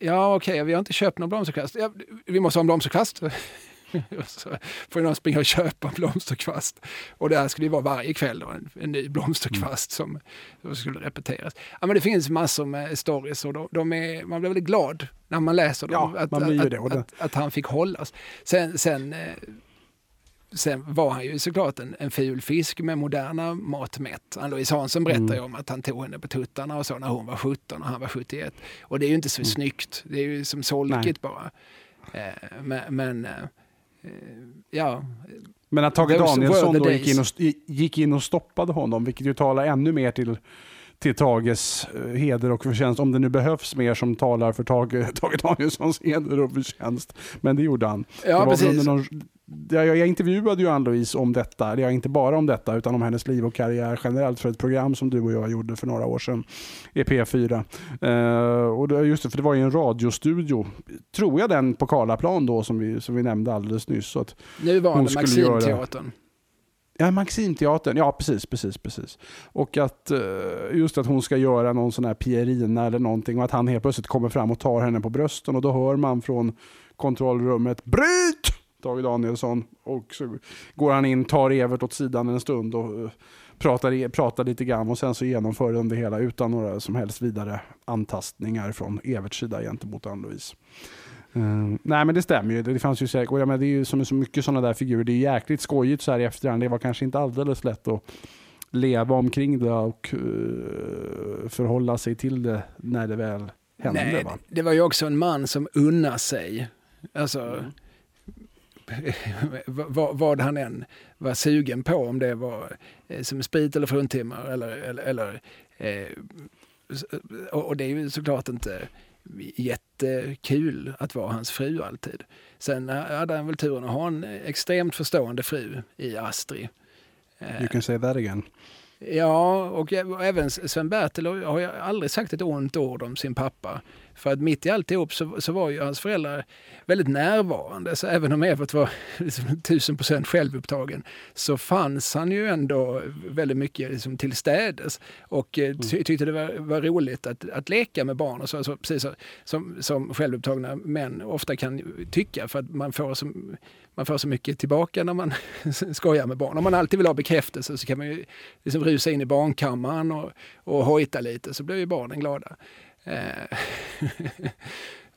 Ja, okej, okay, vi har inte köpt någon blomsterkvast. Ja, vi måste ha en blomsterkvast. så får någon springa och köpa en blomsterkvast. Och det här skulle ju vara varje kväll då, en, en ny blomsterkvast som, som skulle repeteras. Ja, men det finns massor med stories och de, de är, man blir väldigt glad när man läser dem. Ja, att, man att, det, att, att, att, han fick hållas. Sen, sen eh, Sen var han ju såklart en, en ful fisk med moderna mått mätt. Ann-Louise Hansson berättar mm. ju om att han tog henne på tuttarna och så när hon var 17 och han var 71. Och det är ju inte så mm. snyggt. Det är ju som solkigt bara. Eh, men, men eh, ja. Men att Tage Danielsson då gick in, och, gick in och stoppade honom, vilket ju talar ännu mer till till Tages eh, heder och förtjänst, om det nu behövs mer som talar för Tage, Tage Danielssons heder och förtjänst. Men det gjorde han. Ja, precis. Någon, jag, intervjuade ju Ann-Louise om detta, ja, inte bara om detta, utan om hennes liv och karriär generellt för ett program som du och jag gjorde för några år sedan i P4. Uh, och det, just det, för det var ju en radiostudio, tror jag den på Karlaplan då som vi, som vi nämnde alldeles nyss. Så att Nuvarande Maximteatern. Ja, Maximteatern. Ja, precis, precis, precis. Och att uh, just att hon ska göra någon sån här Pierina eller någonting och att han helt plötsligt kommer fram och tar henne på brösten och då hör man från kontrollrummet Bryt! Tage Danielsson. Och så går han in, tar Evert åt sidan en stund och uh, pratar, pratar lite grann och sen så genomför de det hela utan några som helst vidare antastningar från Everts sida gentemot Ann-Louise. Uh, nej men det stämmer ju. Det, fanns ju säkert, och ja, men det är ju som så mycket sådana där figurer. Det är jäkligt skojigt så här i efterhand. Det var kanske inte alldeles lätt att leva omkring det och uh, förhålla sig till det när det väl hände. Nej, va? Det var ju också en man som unnar sig. Alltså, mm. vad, han än var sugen på, om det var eh, som sprit eller fruntimmer eller, eller, eller eh, och det är ju såklart inte jättekul att vara hans fru alltid. Sen hade han väl turen att ha en extremt förstående fru i Astrid. You can say that again. Ja, och även Sven-Bertil har ju aldrig sagt ett ont ord om sin pappa. För att mitt i alltihop så, så var ju hans föräldrar väldigt närvarande. Så även om Evert var liksom tusen procent självupptagen så fanns han ju ändå väldigt mycket liksom till städes och eh, ty tyckte det var, var, roligt att, att leka med barn. Och så, så, precis så, som, som självupptagna män ofta kan tycka för att man får så, man får så mycket tillbaka när man skojar med barn. Om man alltid vill ha bekräftelse så kan man ju liksom rusa in i barnkammaren och, och hojta lite så blir ju barnen glada. Eh,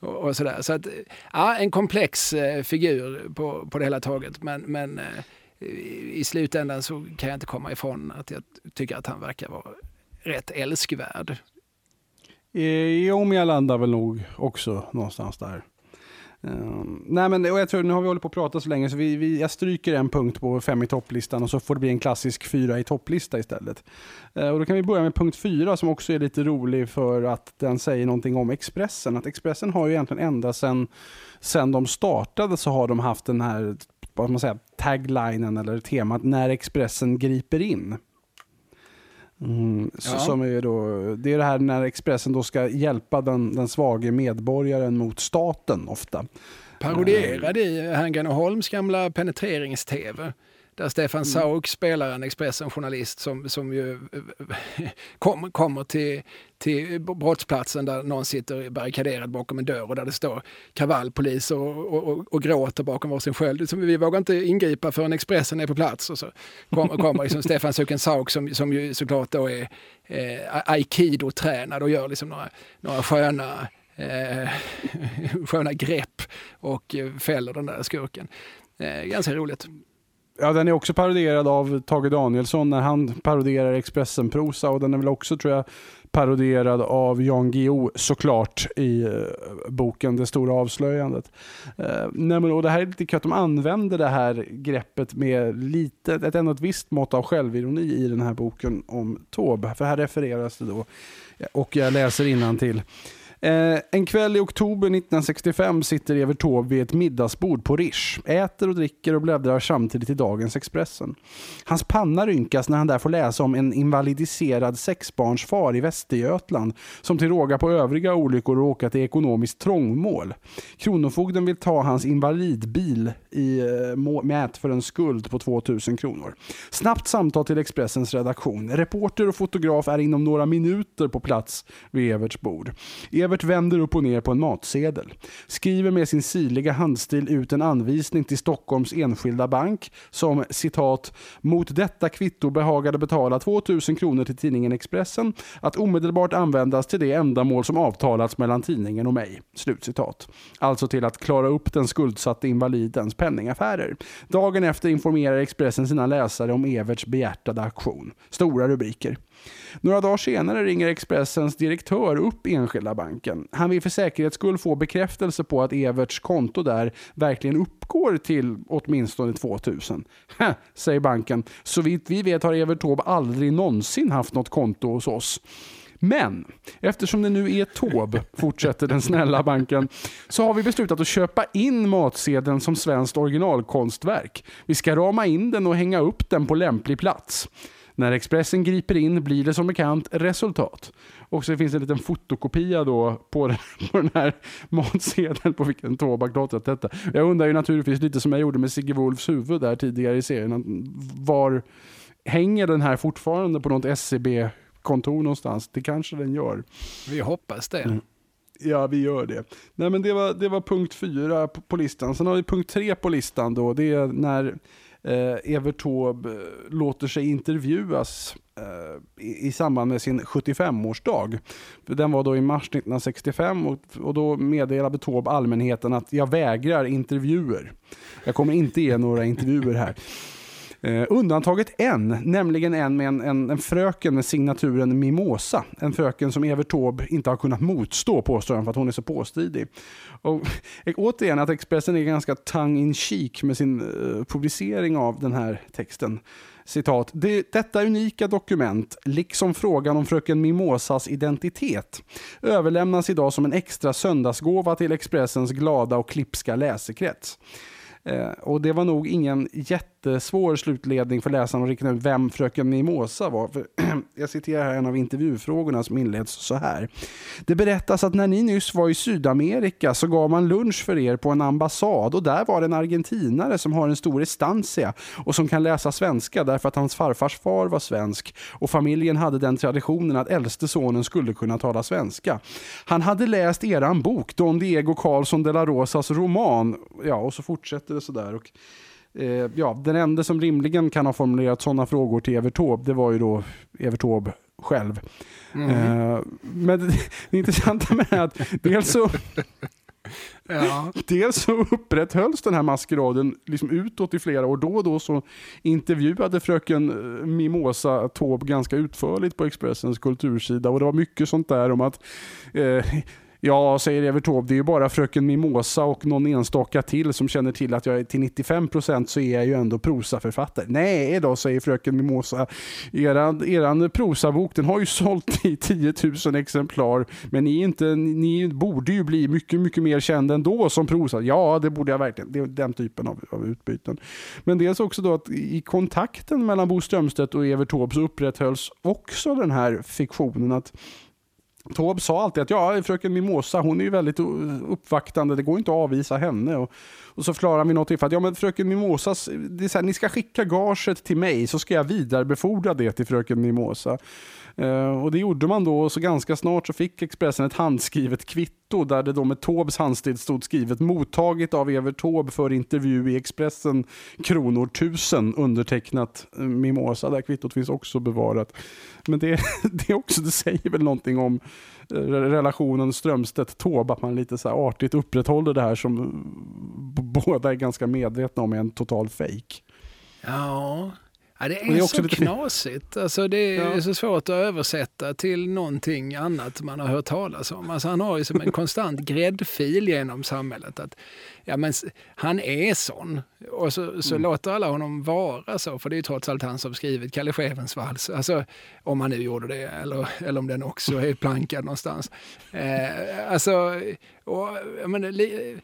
och, och sådär. Så att, ja, en komplex eh, figur på, på det hela taget. Men, men eh, i slutändan så kan jag inte komma ifrån att jag tycker att han verkar vara rätt älskvärd. Eh, jo, men jag landar väl nog också någonstans där. Um, nej men och jag tror, nu har vi hållit på att prata så länge så vi, vi, jag stryker en punkt på fem i topplistan och så får det bli en klassisk fyra i topplista istället. Uh, och då kan vi börja med punkt fyra som också är lite rolig för att den säger någonting om Expressen. Att Expressen har ju egentligen ända sedan sen de startade så har de haft den här vad man säger, taglinen eller temat när Expressen griper in. Mm, ja. som är då, det är det här när Expressen då ska hjälpa den, den svage medborgaren mot staten ofta. Parodierad i Herngren och Holms gamla penetrerings-tv. Där Stefan mm. Sauk spelar en Expressen-journalist som, som ju kom, kommer till, till brottsplatsen där någon sitter barrikaderad bakom en dörr och där det står kravallpolis och, och, och, och gråter bakom varsin sköld. Vi vågar inte ingripa förrän Expressen är på plats. Och så kommer, kommer liksom Stefan Suken Sauk som, som ju såklart då är eh, aikido-tränad och gör liksom några, några sköna eh, sköna grepp och fäller den där skurken. Eh, ganska roligt. Ja, den är också parodierad av Tage Danielsson när han paroderar Expressen-prosa och den är väl också tror jag parodierad av Jan Guillou såklart i eh, boken Det stora avslöjandet. Eh, nej, men, och det här är lite kul att de använder det här greppet med lite, ett, ändå ett visst mått av självironi i den här boken om Taube. För här refereras det då, och jag läser till Eh, en kväll i oktober 1965 sitter Evert Taube vid ett middagsbord på Rish. Äter och dricker och bläddrar samtidigt i dagens Expressen. Hans panna rynkas när han där får läsa om en invalidiserad sexbarnsfar i Västergötland som till råga på övriga olyckor råkat i ekonomiskt trångmål. Kronofogden vill ta hans invalidbil i eh, mät för en skuld på 2000 kronor. Snabbt samtal till Expressens redaktion. Reporter och fotograf är inom några minuter på plats vid Everts bord. Evert vänder upp och ner på en matsedel. Skriver med sin sirliga handstil ut en anvisning till Stockholms enskilda bank som citat mot detta kvitto behagade betala 2000 kronor till tidningen Expressen att omedelbart användas till det ändamål som avtalats mellan tidningen och mig. Slutcitat. Alltså till att klara upp den skuldsatte invalidens penningaffärer. Dagen efter informerar Expressen sina läsare om Everts behjärtade aktion. Stora rubriker. Några dagar senare ringer Expressens direktör upp Enskilda banken. Han vill för säkerhets skull få bekräftelse på att Everts konto där verkligen uppgår till åtminstone 2000. säger banken. Så vitt vi vet har Evert Taube aldrig någonsin haft något konto hos oss. Men eftersom det nu är Taube, fortsätter den snälla banken, så har vi beslutat att köpa in matsedeln som svenskt originalkonstverk. Vi ska rama in den och hänga upp den på lämplig plats. När Expressen griper in blir det som bekant resultat. Och så finns det en liten fotokopia då på den, på den här matsedeln på vilken Tobak klottrat detta. Jag undrar ju naturligtvis lite som jag gjorde med Sigge Wolfs huvud där tidigare i serien. Var hänger den här fortfarande på något SCB kontor någonstans. Det kanske den gör. Vi hoppas det. Mm. Ja, vi gör det. Nej, men det var, det var punkt fyra på, på listan. Sen har vi punkt tre på listan då. Det är när eh, Evert Taube eh, låter sig intervjuas eh, i, i, samband med sin 75-årsdag. Den var då i mars 1965 och, och då meddelade Taube allmänheten att jag vägrar intervjuer. Jag kommer inte ge några intervjuer här. Eh, undantaget en, nämligen en med en, en, en, fröken med signaturen Mimosa. En fröken som Evert Taube inte har kunnat motstå påstår han för att hon är så påstridig. Och, eh, återigen att Expressen är ganska tongue in cheek med sin eh, publicering av den här texten. Citat, det, detta unika dokument, liksom frågan om fröken Mimosas identitet, överlämnas idag som en extra söndagsgåva till Expressens glada och klipska läsekrets. Eh, och det var nog ingen jätte jättesvår slutledning för läsaren att räkna ut vem fröken Mimosa var. För jag citerar här en av intervjufrågorna som inleds så här. Det berättas att när ni nyss var i Sydamerika så gav man lunch för er på en ambassad och där var det en argentinare som har en stor estancia och som kan läsa svenska därför att hans farfars far var svensk och familjen hade den traditionen att äldste sonen skulle kunna tala svenska. Han hade läst eran bok, Don Diego Carlsson de la Rosas roman, ja och så fortsätter det sådär. Och, eh, ja, den enda som rimligen kan ha formulerat sådana frågor till Evert Taube, det var ju då Evert Taube själv. Mm. Eh, men det, det intressanta med att dels så Ja. Dels så upprätthölls den här maskeraden liksom utåt i flera år. Då och då så intervjuade fröken eh, Mimosa Taube ganska utförligt på Expressens kultursida och det var mycket sånt där om att eh, Ja, säger Evert Taube, det är ju bara fröken Mimosa och någon enstaka till som känner till att jag är till 95% så är jag ju ändå prosaförfattare. Nej då, säger fröken Mimosa. Eran, eran prosabok den har ju sålt i 10 000 exemplar men ni, inte, ni borde ju bli mycket, mycket mer kända ändå som prosa. Ja, det borde jag verkligen. Det är den typen av, av utbyten. Men dels också då att i kontakten mellan Bo Strömstedt och Evert Taube så upprätthölls också den här fiktionen att Taube sa alltid att ja, fröken Mimosa hon är ju väldigt uppvaktande, det går inte att avvisa henne. Och, och så förklarar vi någonting för att ja, men fröken Mimosa, det är så här, ni ska skicka gaget till mig så ska jag vidarebefordra det till fröken Mimosa. Eh, och det gjorde man då och så ganska snart så fick Expressen ett handskrivet kvitto där det då med Taubes handstil stod skrivet mottagit av Evert Taube för intervju i Expressen kronor 1000, undertecknat eh, Mimosa. Det kvittot finns också bevarat. Men det, det, också, det säger väl någonting om eh, relationen Strömstedt-Taube, att man lite så här artigt upprätthåller det här som båda är ganska medvetna om är en total fejk. Ja, Ja, det är, det är så lite- knasigt. Alltså, det är Ja. så svårt att översätta till någonting annat man har hört talas om. Alltså, han har ju som en konstant gräddfil genom samhället. Att, ja, men, han är sån. Och så, så Mm. låter alla honom vara så. För det är ju trots allt han som skrivit Kalle Schewens vals. Alltså, om han nu gjorde det. Eller, eller om den också är plankad någonstans. Eh, alltså, och, menar, li,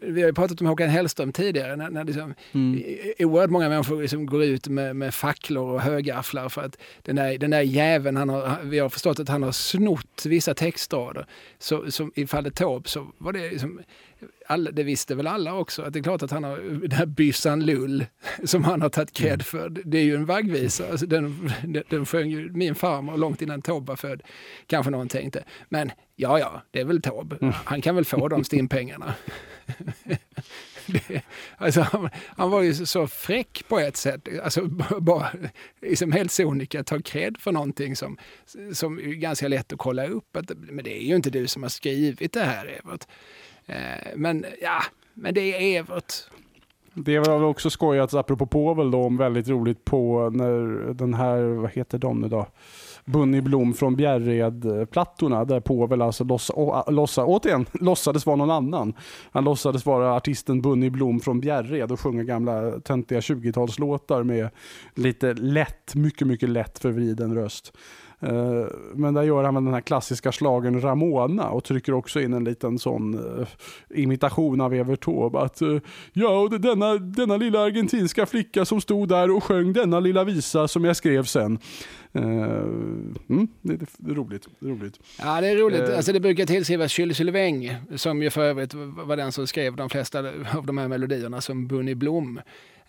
vi har ju pratat om Håkan Hellström tidigare. När, när liksom, Mm. oerhört många människor liksom går ut med, med facklor och högafflar för att den där, den där jäveln, han har, vi har förstått att han har snott vissa textrader. Så, som I fallet Taube så var det liksom, alla, det visste väl alla också, att det är klart att han har den här byssan Lull som han har tagit cred för. Det är ju en vaggvisa, alltså den, den, den sjöng ju min farmor långt innan Taube var född. Kanske någon tänkte. Men ja, ja, det är väl Taube. Han kan väl få de stimpengarna. Det, alltså, han, han var ju så- fräck på ett sätt. Alltså, bara liksom helt sonika ta cred för någonting som, som är ganska lätt att kolla upp. Att, men det är ju inte du som har skrivit det här, Evert. Eh, men ja, men det är Evert. Det har också skojats, apropå Povel då, om väldigt roligt på när den här, vad heter de nu då? Bunny Blom från Bjärred-plattorna där Povel alltså lossa, å- lossa, återigen, låtsades vara någon annan. Han låtsades vara artisten Bunny Blom från Bjärred och sjunga gamla töntiga 20-talslåtar med lite lätt, mycket, mycket lätt förvriden röst. Eh, Men där gör han väl den här klassiska slagen Ramona och trycker också in en liten sån eh, imitation av Evert Taube. Att eh, ja, och denna, denna lilla argentinska flicka som stod där och sjöng denna lilla visa som jag skrev sen. Mm, det, det, det är roligt. Det är roligt. Ja, det är roligt. Alltså, det brukar tillskrivas Kylle Sylväng, som ju för övrigt var den som skrev de flesta av de här melodierna som Bunny Blom,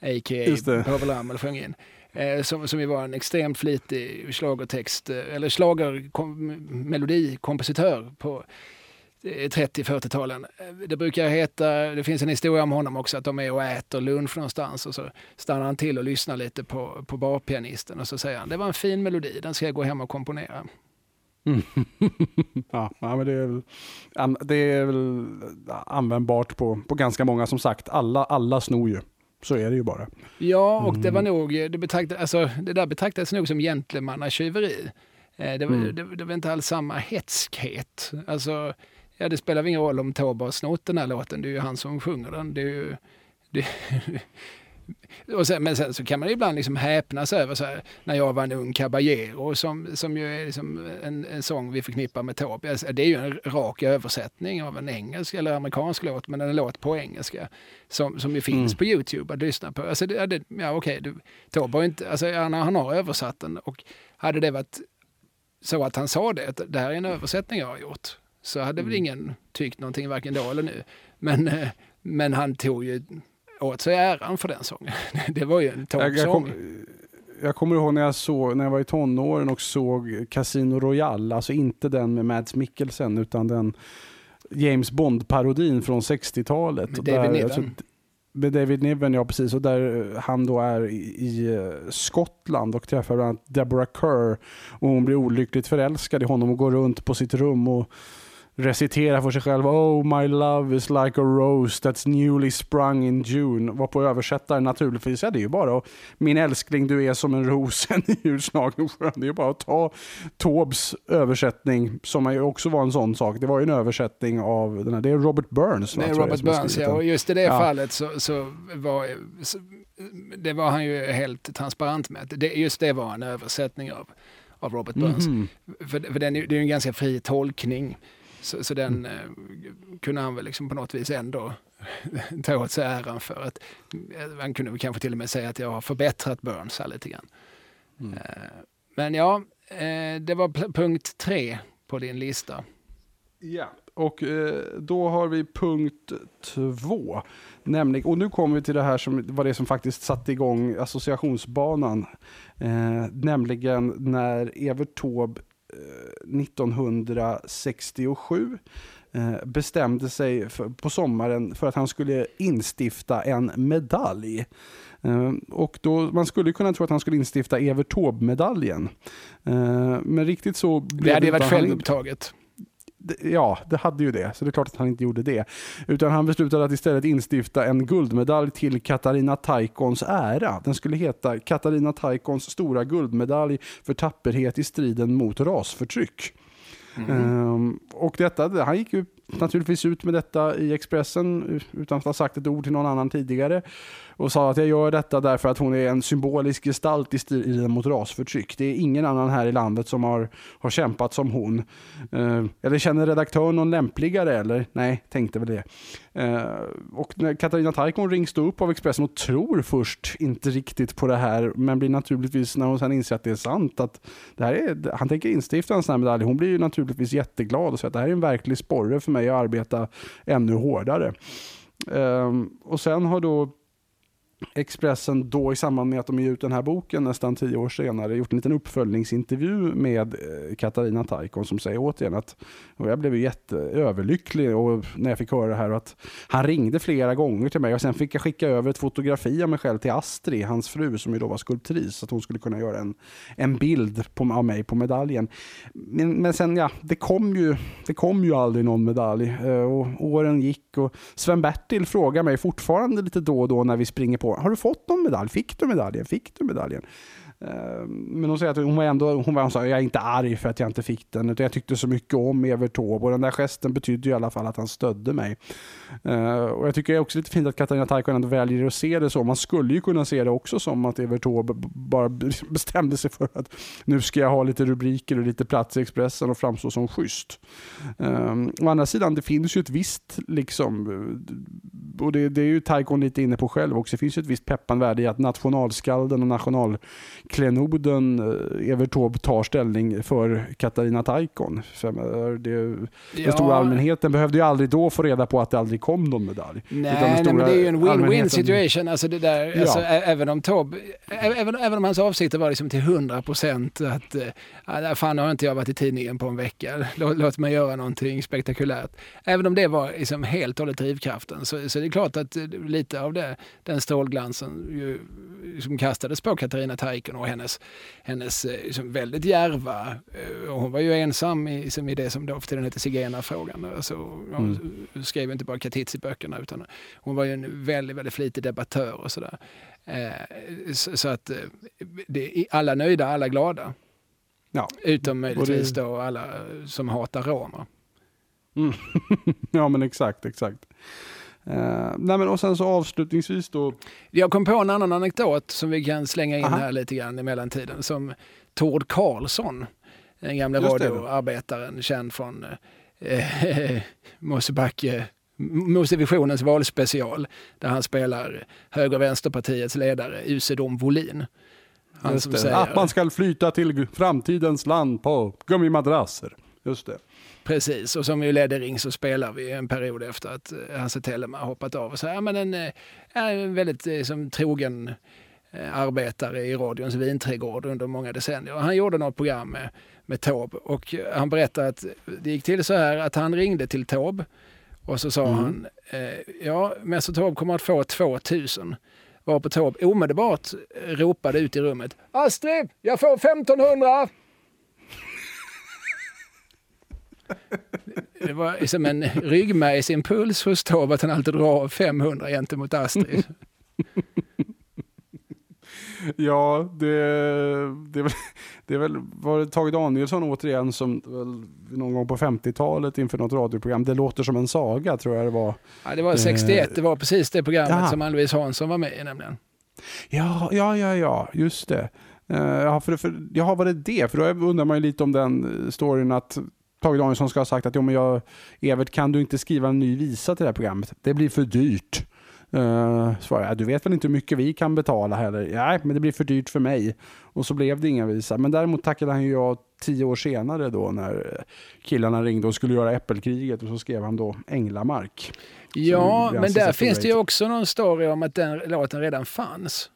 a.k.a. Povel Ramel, sjöng in. Eh, som, som ju var en extremt flitig slagertext, eh, eller schlagermelodikompositör på eh, 30-40-talen. Det brukar heta, det finns en historia om honom också, att de är och äter lunch någonstans och så stannar han till och lyssnar lite på, på barpianisten och så säger han, det var en fin melodi, den ska jag gå hem och komponera. ja, ja, men det är, väl, det är väl användbart på, på ganska många. Som sagt, alla, alla snor ju. Så är det ju bara. Ja, och det var Mm. nog, det, betraktade, alltså, det där betraktades nog som gentlemannatjuveri. Eh, Det, var- Mm. det, det var inte alls samma hetskhet. Alltså, ja, det spelar ingen roll om Taube har snott den här låten, det är ju han som sjunger den. Det är ju, det, sen, men sen så kan man ibland liksom häpnas över så här, när jag var en ung caballero som, som ju är liksom en, en sång vi förknippar med. Alltså, Det är ju en rak översättning av en engelsk eller amerikansk låt, men en låt på engelska som, som ju finns Mm. på Youtube att lyssna på. Alltså det, det, ja, okej, Taube har inte, alltså, han, han har översatt den och hade det varit så att han sa det, att det här är en översättning jag har gjort, så hade väl Mm. ingen tyckt någonting varken då eller nu. Men, eh, men han tog ju åt sig äran för den sången. Det var ju en Jag, jag, kommer ihåg när jag, såg, när jag var i tonåren och såg Casino Royale. Alltså inte den med Mads Mikkelsen utan den James Bond-parodin från 60-talet. Med David där- Niven. alltså, med David Niven, ja precis. Och där han då är i, i eh, Skottland och träffar bland annat Deborah Kerr. Och hon blir olyckligt förälskad i honom och går runt på sitt rum och reciterar för sig själv Oh my love is like a rose that's newly sprung in June. Varpå översättaren naturligtvis, ja det är ju bara Min älskling du är som en ros, en urslagen sjö. Det är ju bara att ta Taubes översättning, som ju också var en sån sak. Det var ju en översättning av den här, det är Robert Burns va, tror jag, Robert Burns, ja. Och just i det Ja. fallet så, så, var, så det var han ju helt transparent med. Det, just det var en översättning av, av Robert Burns. Mhm. För, för den, är- det är ju en ganska fri tolkning. Så, så den Mm. eh, kunde han väl liksom på något vis ändå ta åt sig äran för. Att, eh, han kunde väl kanske till och med säga att jag har förbättrat Burns här lite grann. Mm. Eh, men ja, eh, det var punkt tre på din lista. Ja, och då har vi punkt två. Nämligen, och nu kommer vi till det här som var det som faktiskt satte igång associationsbanan. Eh, nämligen när Evert Taube 1967 eh, bestämde sig för, på sommaren för att han skulle instifta en medalj. Eh, och då, man skulle kunna tro att han skulle instifta Evert Taube-medaljen. Eh, men riktigt så blev Det hade varit självupptaget. Ja, det hade ju det. Så det är klart att han inte gjorde det. Utan han beslutade att istället instifta en guldmedalj till Katarina Taikons ära. Den skulle heta Katarina Taikons stora guldmedalj för tapperhet i striden mot rasförtryck. Um, och detta, han gick ju naturligtvis ut med detta i Expressen utan att ha sagt ett ord till någon annan tidigare och sa att jag gör detta därför att hon är en symbolisk gestalt i striden mot rasförtryck. Det är ingen annan här i landet som har, har kämpat som hon. Eh, eller känner redaktören någon lämpligare eller? Nej, tänkte väl det. Eh, och när Katarina Taikon rings då upp av Expressen och tror först inte riktigt på det här men blir naturligtvis när hon sen inser att det är sant att det här är, han tänker instifta en sån här medalj. Hon blir ju naturligtvis jätteglad och säger att det här är en verklig sporre för mig att arbeta ännu hårdare. Ehm, och sen har då Expressen då i samband med att de ger ut den här boken nästan tio år senare gjort en liten uppföljningsintervju med eh, Katarina Taikon som säger återigen att och jag blev jätteöverlycklig och när jag fick höra det här att han ringde flera gånger till mig och sen fick jag skicka över ett fotografi av mig själv till Astrid, hans fru som ju då var skulptris, så att hon skulle kunna göra en, en bild på, av mig på medaljen. Men, men sen ja, det kom, ju, det kom ju aldrig någon medalj eh, och åren gick och Sven-Bertil frågar mig fortfarande lite då och då när vi springer på på. Har du fått någon medalj? Fick du medaljen? Fick du medaljen? Ehm, men hon säger att hon var ändå, hon var, hon sa, jag är inte arg för att jag inte fick den, utan jag tyckte så mycket om Evert Taube och den där gesten betydde i alla fall att han stödde mig. Uh, och jag tycker det också lite fint att Katarina Taikon ändå väljer att se det så. Man skulle ju kunna se det också som att Evert Taube bara bestämde sig för att nu ska jag ha lite rubriker och lite plats i Expressen och framstå som schysst. Um, å andra sidan, det finns ju ett visst, liksom, och det, det är ju Taikon lite inne på själv också, det finns ju ett visst peppande värde i att nationalskalden och national klenoden eh, Evert Taube tar ställning för Katarina Taikon. Det, ja. Den stora allmänheten behövde ju aldrig då få reda på att det aldrig kom någon medalj. Nej, nej men det är ju en win-win situation. Alltså det där, ja. alltså, även om Taube, även, även om hans avsikter var liksom till 100 procent att äh, fan har inte jag varit i tidningen på en vecka, låt, låt mig göra någonting spektakulärt. Även om det var liksom helt och hållet drivkraften så, så det är klart att lite av det, den strålglansen ju, som kastades på Katarina Taikon och hennes, hennes liksom, väldigt järva, och hon var ju ensam i, liksom, i det som då för tiden hette zigenarfrågan. Alltså, hon mm. skrev inte bara Katitzi-böckerna utan hon var ju en väldigt, väldigt flitig debattör och sådär. Eh, så, så, att det, alla nöjda, alla glada. Ja. Utom möjligtvis det... då alla som hatar romer. Mm. ja men exakt, exakt. Uh, nej men och sen så avslutningsvis då. Jag kom på en annan anekdot som vi kan slänga in Aha. här lite grann i mellantiden. Som Tord Karlsson, den gamla radioarbetaren känd från eh, Mosebacke Mosevisionens valspecial där han spelar höger och vänsterpartiets ledare Usedom Volin. Han som säger, att man ska flyta till framtidens land på gummimadrasser. Just det. Precis, och som ju ledde Ring så spelar vi en period efter att eh, Hasse Telema hoppat av. Så, ja, men en, eh, en väldigt eh, som trogen arbetare i radions vinträdgård under många decennier. Han gjorde något program med, med Taube och han berättade att det gick till så här att han ringde till Taube och så sa mm. han, ja, Mäster Taube kommer att få 2000. Varpå Taube omedelbart ropade ut i rummet, Astrid, jag får 1500! Det var som en ryggmärgsimpuls hos Taube att han alltid drar 500 gentemot Astrid. Ja, det, det, är väl, det är väl var det Tage Danielsson återigen som väl, någon gång på 50-talet inför något radioprogram. Det låter som en saga tror jag det var. Ja, det var 61. Det var precis det programmet ja. som Ann-Louise Hansson var med i nämligen. Ja, ja, ja, ja, just det. Uh, ja, för, för, ja, var det det? För då undrar man ju lite om den storyn att Tage Danielsson ska ha sagt att jo, men jag, Evert kan du inte skriva en ny visa till det här programmet? Det blir för dyrt. Uh, svarade jag, du vet väl inte hur mycket vi kan betala heller? Nej, men det blir för dyrt för mig. Och så blev det inga visa. Men däremot tackade han ju ja tio år senare då när killarna ringde och skulle göra Äppelkriget och så skrev han då Änglamark. Ja, men där finns det ju också någon story om att den låten redan fanns.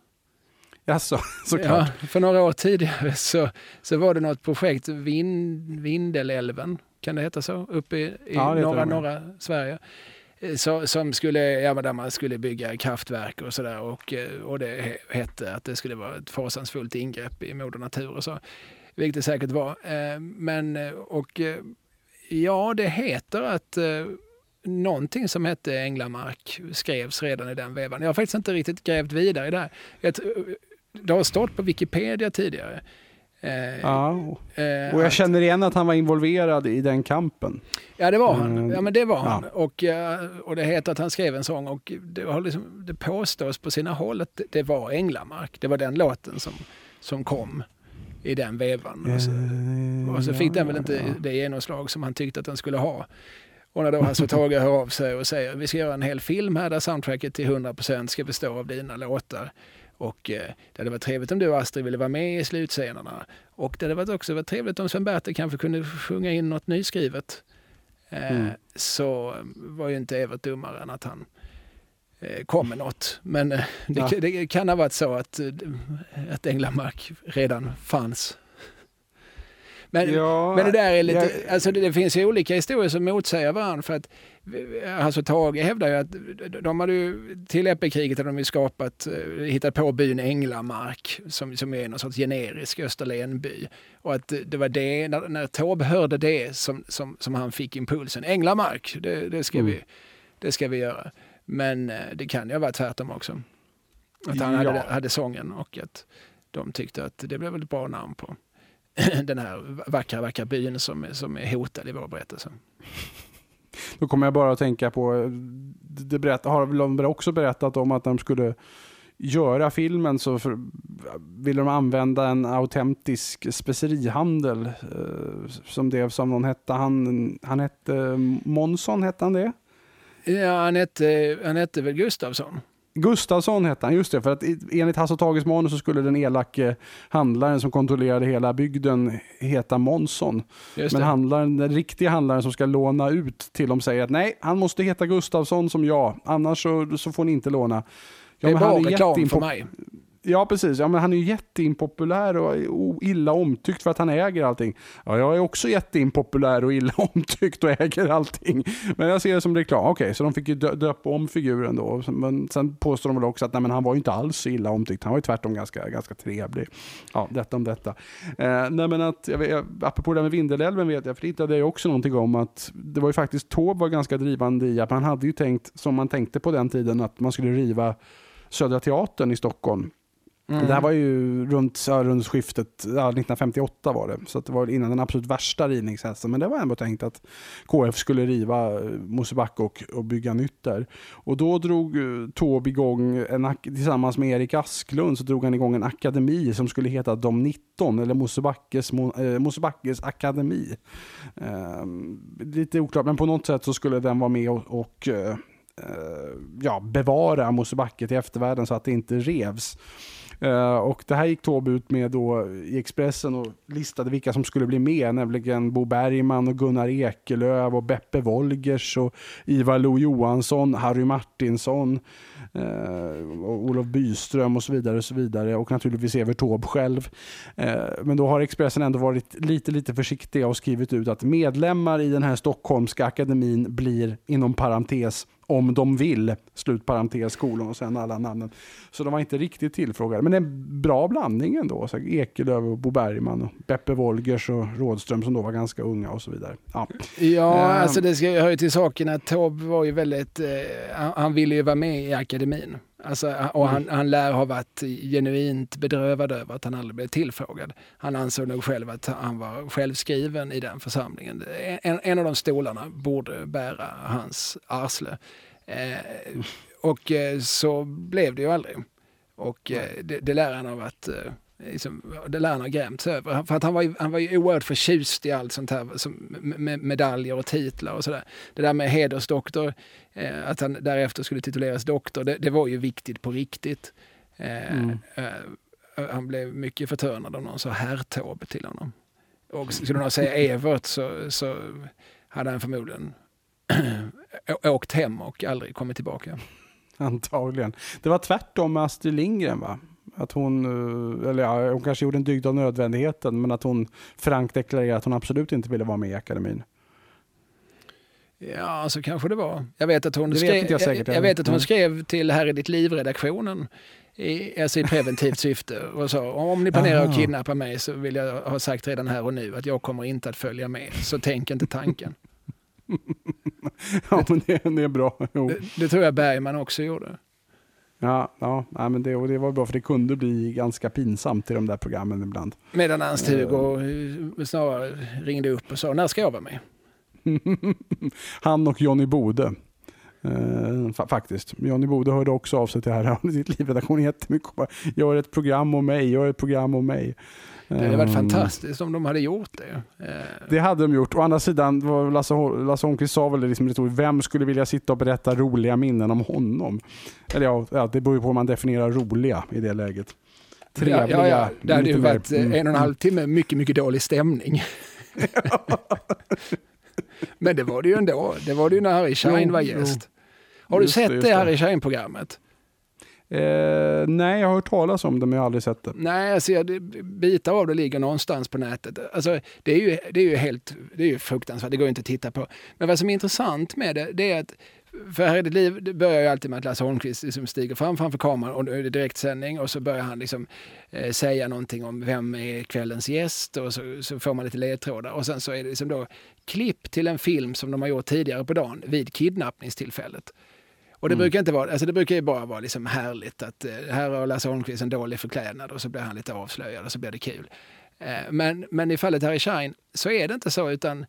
Jaså, såklart. Ja, för några år tidigare så, så var det något projekt, Vind, Vindelälven, kan det heta så, uppe i, i ja, norra, norra Sverige. Eh, som, som skulle, ja, där man skulle bygga kraftverk och sådär och, eh, och det hette att det skulle vara ett fasansfullt ingrepp i moder natur och så. Vilket det säkert var. Eh, men, och Ja, det heter att någonting som hette Änglamark skrevs redan i den vevan. Jag har faktiskt inte riktigt grävt vidare i det här. Det har stått på Wikipedia tidigare. Eh, Ja, eh, och jag känner igen att han var involverad i den kampen. Ja, det var han. Mm. Ja, men det var Ja. han. Och, eh, och det heter att han skrev en sång och det, har liksom, det påstås på sina håll att det- det var Änglamark. Det var den låten som, som kom i den vevan. Och så, och så fick den väl inte det genomslag som han tyckte att den skulle ha. Och när då Hasse och Tage hör av sig och säger vi ska göra en hel film här där soundtracket till 100% ska bestå av dina låtar. Och eh, det hade varit trevligt om du och Astrid ville vara med i slutscenerna. Och det hade varit också varit trevligt om Sven-Bertil kanske kunde sjunga in något nyskrivet. Eh, Mm. Så var ju inte Evert dummare än att han eh, kom med något. Men eh, det, Ja. det kan ha varit så att, eh, att Änglamark redan fanns. Men, ja, men det där är lite, jag- alltså det, det finns ju olika historier som motsäger varandra för att alltså Tage hävdar ju att de hade ju till Epikriget hade de ju skapat, eh, hittat på byn Änglamark som, som är någon sorts generisk Österlenby. Och att det var det, när, när Taube hörde det som, som, som han fick impulsen, Änglamark, det, det, ska Mm. vi, det ska vi göra. Men eh, det kan ju varit tvärtom också. Att han Ja. hade, hade sången och att de tyckte att det blev ett bra namn på den här vackra, vackra byn som, som är hotad i vår berättelse. Då kommer jag bara att tänka på, det berätt, har de också berättat om att de skulle göra filmen så för, ville de använda en autentisk specerihandel eh, som drevs av någon hette, han, han hette Månsson, hette han det? Ja, han hette, han hette väl Gustavsson? Gustavsson hette han, just det. För att enligt Hasse och Tages manus så skulle den elake handlaren som kontrollerade hela bygden heta Månsson. Men handlaren, den riktiga handlaren som ska låna ut till dem säger att nej, han måste heta Gustavsson som jag, annars så, så får ni inte låna. Ja, det är bara reklam för mig. Ja, precis. Ja, men han är ju jätteimpopulär och illa omtyckt för att han äger allting. Ja, jag är också jätteimpopulär och illa omtyckt och äger allting. Men jag ser det som reklam. Okej, så de fick ju dö- döpa om figuren då. Men sen påstår de väl också att nej, men han var ju inte alls så illa omtyckt. Han var ju tvärtom ganska, ganska trevlig. Ja, detta om detta. Eh, nej, men att, jag vet, apropå det här med Vindelälven vet jag, för det hittade jag också någonting om att det var ju faktiskt Taube var ganska drivande i att man hade ju tänkt, som man tänkte på den tiden, att man skulle riva Södra Teatern i Stockholm. Mm. Det här var ju runt, ja, runt skiftet, ja, 1958 var det. Så att det var innan den absolut värsta rivningshetsen. Men det var ändå tänkt att KF skulle riva eh, Mosebacke och, och bygga nytt där. Och då drog Tåb Taube igång, en, tillsammans med Erik Asklund, så drog han igång en akademi som skulle heta De 19, eller Mosebackes, Mo- eh, Mosebackes akademi. Eh, lite oklart, men på något sätt så skulle den vara med och, och eh, eh ja, bevara Mosebacke till eftervärlden så att det inte revs. Eh, och det här gick Taube ut med då i Expressen och listade vilka som skulle bli med, nämligen Bo Bergman och Gunnar Ekelöf och Beppe Wolgers och Ivar Lo Johansson, Harry Martinsson, eh, och Olof Byström och så vidare och så vidare och naturligtvis Evert Taube själv. Eh, men då har Expressen ändå varit lite, lite försiktiga och skrivit ut att medlemmar i den här Stockholmska akademin blir inom parentes om de vill, slut parentes, kolon och sen alla namnen. Så de var inte riktigt tillfrågade. Men en bra blandning ändå. Så Ekelöf och Bo Bergman och Beppe Wolgers och Rådström som då var ganska unga och så vidare. Ja. Ja, Ehm. alltså det ska ju höra till saken att Taube var ju väldigt, eh, han, han ville ju vara med i akademin. Alltså, och han, han lär ha varit genuint bedrövad över att han aldrig blev tillfrågad. Han ansåg nog själv att han var självskriven i den församlingen. En, en av de stolarna borde bära hans arsle. Eh, och eh, så blev det ju aldrig. Och eh, det, det lär han ha varit eh, liksom, det lär han ha grämts över. För att han var ju, han var ju oerhört förtjust i allt sånt här som, med, med medaljer och titlar och sådär. Det där med hedersdoktor, eh, att han därefter skulle tituleras doktor, det, det var ju viktigt på riktigt. Eh, Mm. eh, han blev mycket förtörnad om någon sa herr Taube till honom. Och skulle någon säga Evert så, så hade han förmodligen åkt hem och aldrig kommit tillbaka. Antagligen. Det var tvärtom med Astrid Lindgren va? Att hon, eh, eller ja, hon kanske gjorde en dygd av nödvändigheten, men att hon frankt deklarerade att hon absolut inte ville vara med i akademin. Ja, så kanske det var. Jag vet att hon, Det vet skrev, inte jag säkert jag, jag vet att hon skrev till Här i ditt liv-redaktionen i, alltså i preventivt syfte och så. Om ni planerar att kidnappa mig så vill jag ha sagt redan här och nu att jag kommer inte att följa med. Så tänk inte tanken. Ja, men det, det är bra. Det, det tror jag Bergman också gjorde. Ja, ja men det, och det var bra för det kunde bli ganska pinsamt i de där programmen ibland. Medan Ernst-Hugo eh, snarare ringde upp och sa, när ska jag vara med? Han och Johnny Bode. Eh, fa- faktiskt. Johnny Bode hörde också av sig till här sitt livredaktion jättemycket. Gör ett program om mig, gör ett program om mig. Det hade varit Ehm, fantastiskt om de hade gjort det. Eh, Det hade de gjort. Å andra sidan, Lasse, Lasse Holmqvist sa väl det liksom retoriskt, vem skulle vilja sitta och berätta roliga minnen om honom? Eller ja, det beror ju på hur man definierar roliga i det läget. Trevliga. Ja, ja, ja. Det hade ju varit mm. en och en halv timme mycket, mycket dålig stämning. Men det var det ju ändå. Det var det ju när Harry Schein Jo, var gäst. Har du Just sett det det. Harry Schein-programmet? Eh, nej, jag har hört talas om det men jag har aldrig sett det. Nej, alltså, jag det, bitar av det ligger någonstans på nätet. Alltså, det, är ju, det är ju helt det är ju fruktansvärt, det går ju inte att titta på. Men vad som är intressant med det, det är att för här i ditt liv det börjar ju alltid med att Lasse Holmqvist liksom stiger fram framför kameran och det är direktsändning och så börjar han liksom, eh, säga någonting om vem är kvällens gäst och så, så får man lite ledtrådar och sen så är det liksom då klipp till en film som de har gjort tidigare på dagen vid kidnappningstillfället. Och det Mm. brukar inte vara, alltså det brukar ju bara vara liksom härligt att eh, här har Lasse Holmqvist en dålig förklädnad och så blir han lite avslöjad och så blir det kul. Eh, men, men i fallet Harry Schein så är det inte så utan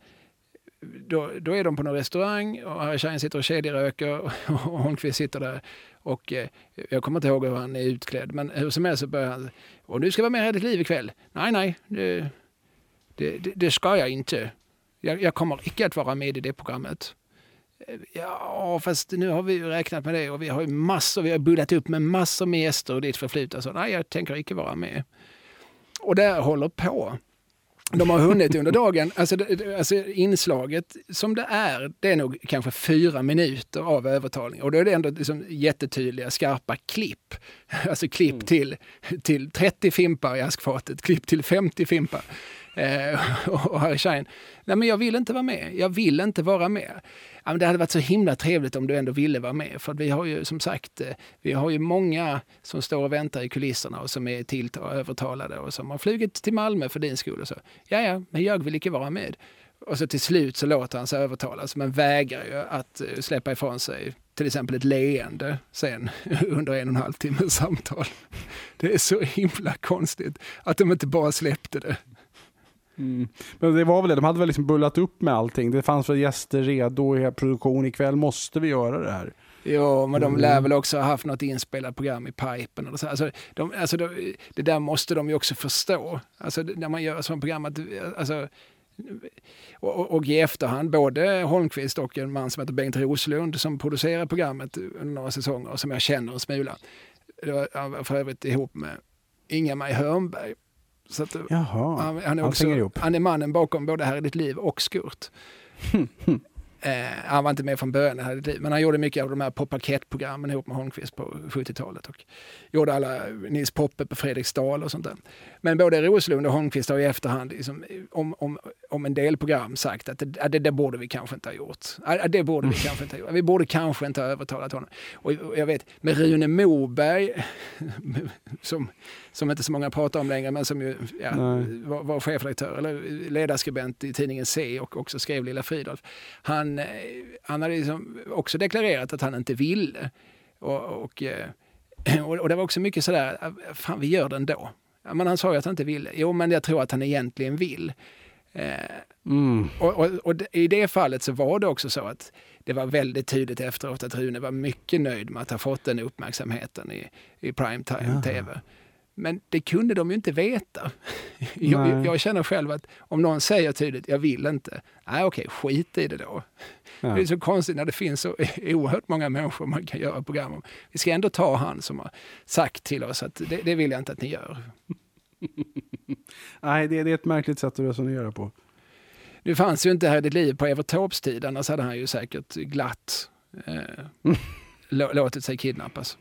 då, då är de på någon restaurang och Harry Schein sitter och kedjeröker och Holmqvist sitter där. Och eh, jag kommer inte ihåg hur han är utklädd men hur som helst så börjar han och du ska vara med i ditt liv ikväll. Nej, nej, det, det, det, det ska jag inte. Jag, jag kommer icke att vara med i det programmet. Ja, fast nu har vi ju räknat med det och vi har ju massor, vi har bullat upp med massor med gäster och ditt förflutna. Så nej, jag tänker icke vara med. Och det håller på. De har hunnit under dagen, alltså, alltså inslaget som det är, det är nog kanske fyra minuter av övertalning. Och då är det ändå liksom jättetydliga, skarpa klipp. Alltså klipp till, till 30 fimpar i askfatet, klipp till 50 fimpar. Eh, och Harry Schein, nej men jag vill inte vara med, jag vill inte vara med. Ja, men det hade varit så himla trevligt om du ändå ville vara med. För vi har ju som sagt, eh, vi har ju många som står och väntar i kulisserna och som är till övertalade och som har flugit till Malmö för din skull och så. Ja, ja, men jag vill inte vara med. Och så till slut så låter han sig övertalas men vägrar ju att eh, släppa ifrån sig till exempel ett leende sen under en och en halv timmes samtal. Det är så himla konstigt att de inte bara släppte det. Mm. Men det var väl det, de hade väl liksom bullat upp med allting. Det fanns väl gäster redo i produktion. Ikväll måste vi göra det här. Jo, men de Mm. lär väl också ha haft något inspelat program i pipen. Eller så. Alltså, de, alltså, de, det där måste de ju också förstå. Alltså, när man gör sådana program. Att, alltså, och, och- i efterhand, både Holmqvist och en man som heter Bengt Roslund som producerar programmet under några säsonger som jag känner en smula. Det var för övrigt ihop med Inga-Maj Hörnberg. Så att, Jaha, han, han, är också, ihop. han är mannen bakom både Här i ditt liv och Skurt. Eh, han var inte med från början i Här i ditt liv, men han gjorde mycket av de här Pop Parkett-programmen ihop med Holmqvist på 70-talet och gjorde alla Nils Poppe på Fredriksdal och sånt där. Men både Roslund och Holmqvist har i efterhand liksom, om, om, om en del program sagt att det, att det, det borde vi kanske inte ha gjort. Att det borde vi kanske inte ha gjort. Vi borde kanske inte ha övertalat honom. Och, och jag vet, med Rune Moberg, som, som inte så många pratar om längre, men som ju ja, var, var chefredaktör eller ledarskribent i tidningen C och också skrev Lilla Fridolf. Han, eh, han hade liksom också deklarerat att han inte ville. Och, och, eh, och, och det var också mycket sådär, "Ah, fan vi gör det ändå. Ja, men han sa ju att han inte ville. Jo, men jag tror att han egentligen vill. Eh, Mm. och, och, och i det fallet så var det också så att det var väldigt tydligt efteråt att Rune var mycket nöjd med att ha fått den uppmärksamheten i, i primetime Jaha. tv. Men det kunde de ju inte veta. Jag, jag känner själv att om någon säger tydligt, jag vill inte. Nej, okej, skit i det då. Ja. Det är så konstigt när det finns så oerhört många människor man kan göra program om. Vi ska ändå ta han som har sagt till oss att det, det vill jag inte att ni gör. Nej, det, det är ett märkligt sätt att resonera på. Nu fanns ju inte här i ditt liv på Evert Taubes tid, annars hade han ju säkert glatt eh, lå- låtit sig kidnappas.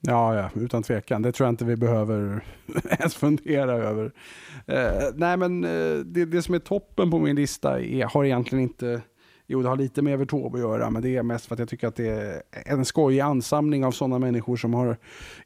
Ja, ja, utan tvekan. Det tror jag inte vi behöver ens fundera över. Eh, nej, men eh, det, det som är toppen på min lista är, har egentligen inte Jo, det har lite med Evert Taube att göra, men det är mest för att jag tycker att det är en skojig ansamling av sådana människor som har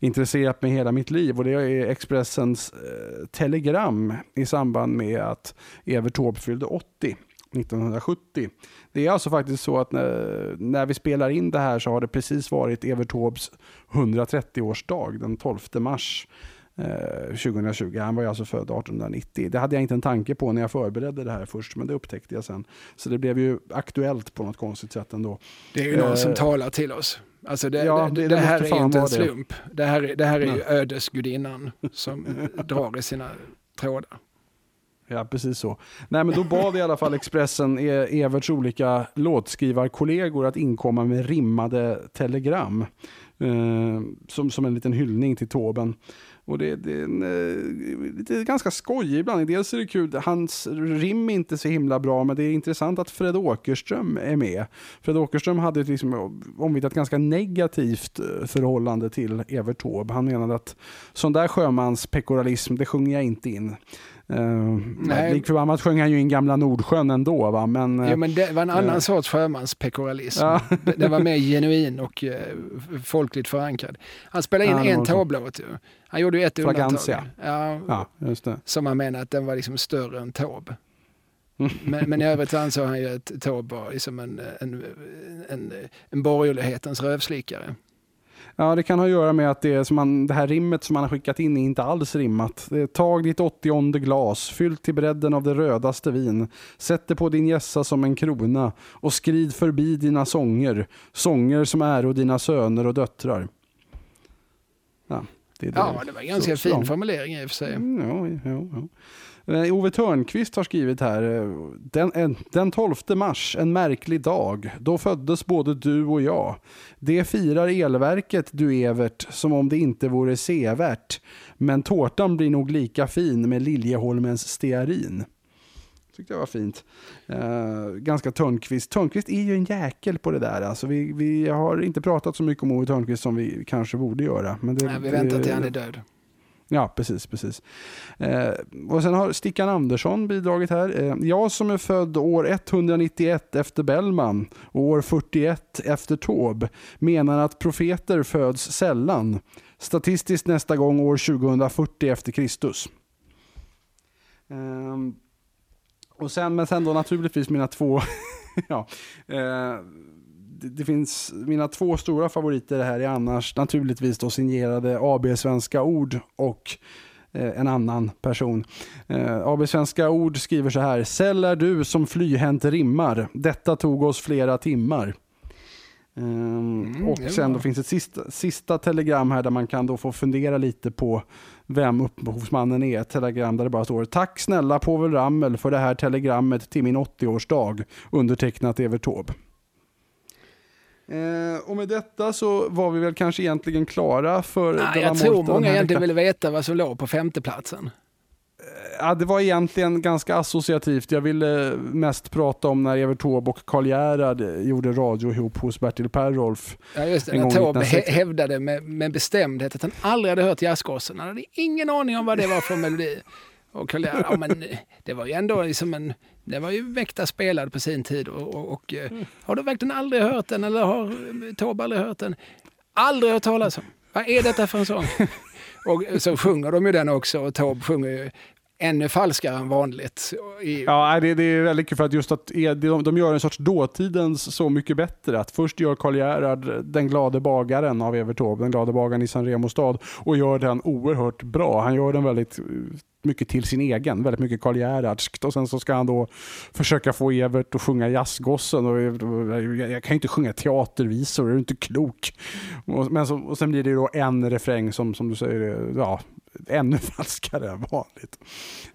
intresserat mig hela mitt liv. Och det är Expressens eh, telegram i samband med att Evert Taube fyllde 80. 1970. Det är alltså faktiskt så att när, när vi spelar in det här så har det precis varit Evert Taubes 130-årsdag den 12 mars. 2020. Eh, Han var ju alltså född 1890. Det hade jag inte en tanke på när jag förberedde det här först, men det upptäckte jag sen. Så det blev ju aktuellt på något konstigt sätt ändå. Det är ju någon som eh, talar till oss. Alltså det, ja, det, det, det här är inte en slump. Det, här, det här är ju ödesgudinnan som drar i sina trådar. Ja, precis så. Nej, men då bad i alla fall Expressen e- Everts olika låtskrivarkollegor att inkomma med rimmade telegram. Eh, som, som en liten hyllning till Toben. Och det, det, är en, eh, det är ganska skojig ibland. Dels är det kul, hans rim är inte så himla bra, men det är intressant att Fred Åkerström är med. Fred Åkerström hade ett liksom omvittnat ganska negativt eh, förhållande till Evert Taube. Han menade att sån där sjömanspekoralism, det sjunger jag inte in. Uh, Lik förbannat sjöng han ju in gamla Nordsjön ändå. Va? Men, ja, men det var en annan uh, sorts sjömanspekoralism. Ja. den var mer genuin och uh, folkligt förankrad. Han spelade in ja, en tåblåt. Han gjorde ju ett undantag. Ja, ja, just det. Som han menade att den var liksom större än Taube. men, men i övrigt ansåg han ju att Taube var liksom en, en, en, en borgerlighetens rövslickare. Ja, det kan ha att göra med att det, som man, det här rimmet som man har skickat in är inte alls rimmat. Tag ditt åttionde glas, fyllt till bredden av det rödaste vin. Sätt det på din gässa som en krona och skrid förbi dina sånger. Sånger som är och dina söner och döttrar. Ja, det, det. ja, det var en ganska så, fin så. formulering i och för sig. Mm, ja, ja, ja. Eh, Ove Törnqvist har skrivit här. Eh, den, den 12 mars, en märklig dag. Då föddes både du och jag. Det firar elverket, du Evert, som om det inte vore sevärt. Men tårtan blir nog lika fin med Liljeholmens stearin. Tyckte jag var fint. Uh, ganska Törnqvist. Törnqvist är ju en jäkel på det där. Alltså vi, vi har inte pratat så mycket om Ove Törnqvist som vi kanske borde göra. Men det, Nej, vi väntar till han är död. Ja, precis. precis. Eh, och sen har Stickan Andersson bidragit här. Eh, jag som är född år 191 efter Bellman och år 41 efter Taube menar att profeter föds sällan. Statistiskt nästa gång år 2040 efter Kristus. Eh, och sen, men sen då naturligtvis mina två ja, eh, det, finns mina två stora favoriter här är annars naturligtvis då signerade AB Svenska Ord och eh, en annan person. Eh, AB Svenska Ord skriver så här. Säll är du som flyhänt rimmar. Detta tog oss flera timmar. Um, mm, och sen då finns ett sista, sista telegram här där man kan då få fundera lite på vem upphovsmannen är. Ett telegram där det bara står Tack snälla Povel Ramel för det här telegrammet till min 80-årsdag. Undertecknat Evert Taube. Eh, och med detta så var vi väl kanske egentligen klara för Nej, Jag tror många egentligen vill veta vad som låg på femteplatsen. Eh, ja, det var egentligen ganska associativt. Jag ville mest prata om när Evert Taube och Karl Gerhard gjorde radio ihop hos Bertil Perrolf. Ja, just det. När Taube hävdade med, med bestämdhet att han aldrig hade hört jazzgossen. Han hade ingen aning om vad det var för melodi. Och Karl Gerhard, ja, men det var ju ändå liksom en det var ju Väkta spelad på sin tid och, och, och eh, mm. har du verkligen aldrig hört den eller har Tobbe aldrig hört den? Aldrig hört talas om. Vad är detta för en sång? och så sjunger de ju den också och Tobbe sjunger ju ännu falskare än vanligt. Ja, det, det, är väldigt kul för att just att e- de, de gör en sorts dåtidens Så mycket bättre. Att först gör Karl Gerhard Den glade bagaren av Evert Taube, Den glade bagaren i San Remo stad och gör den oerhört bra. Han gör den väldigt eh, mycket till sin egen, väldigt mycket Karl Gerhardskt och sen så ska han då försöka få Evert att sjunga jazzgossen och eh, jag kan ju inte sjunga teatervisor, är du inte klok? Och, men så, och sen blir det då en refräng som, som du säger, eh, ja, ännu falskare än vanligt.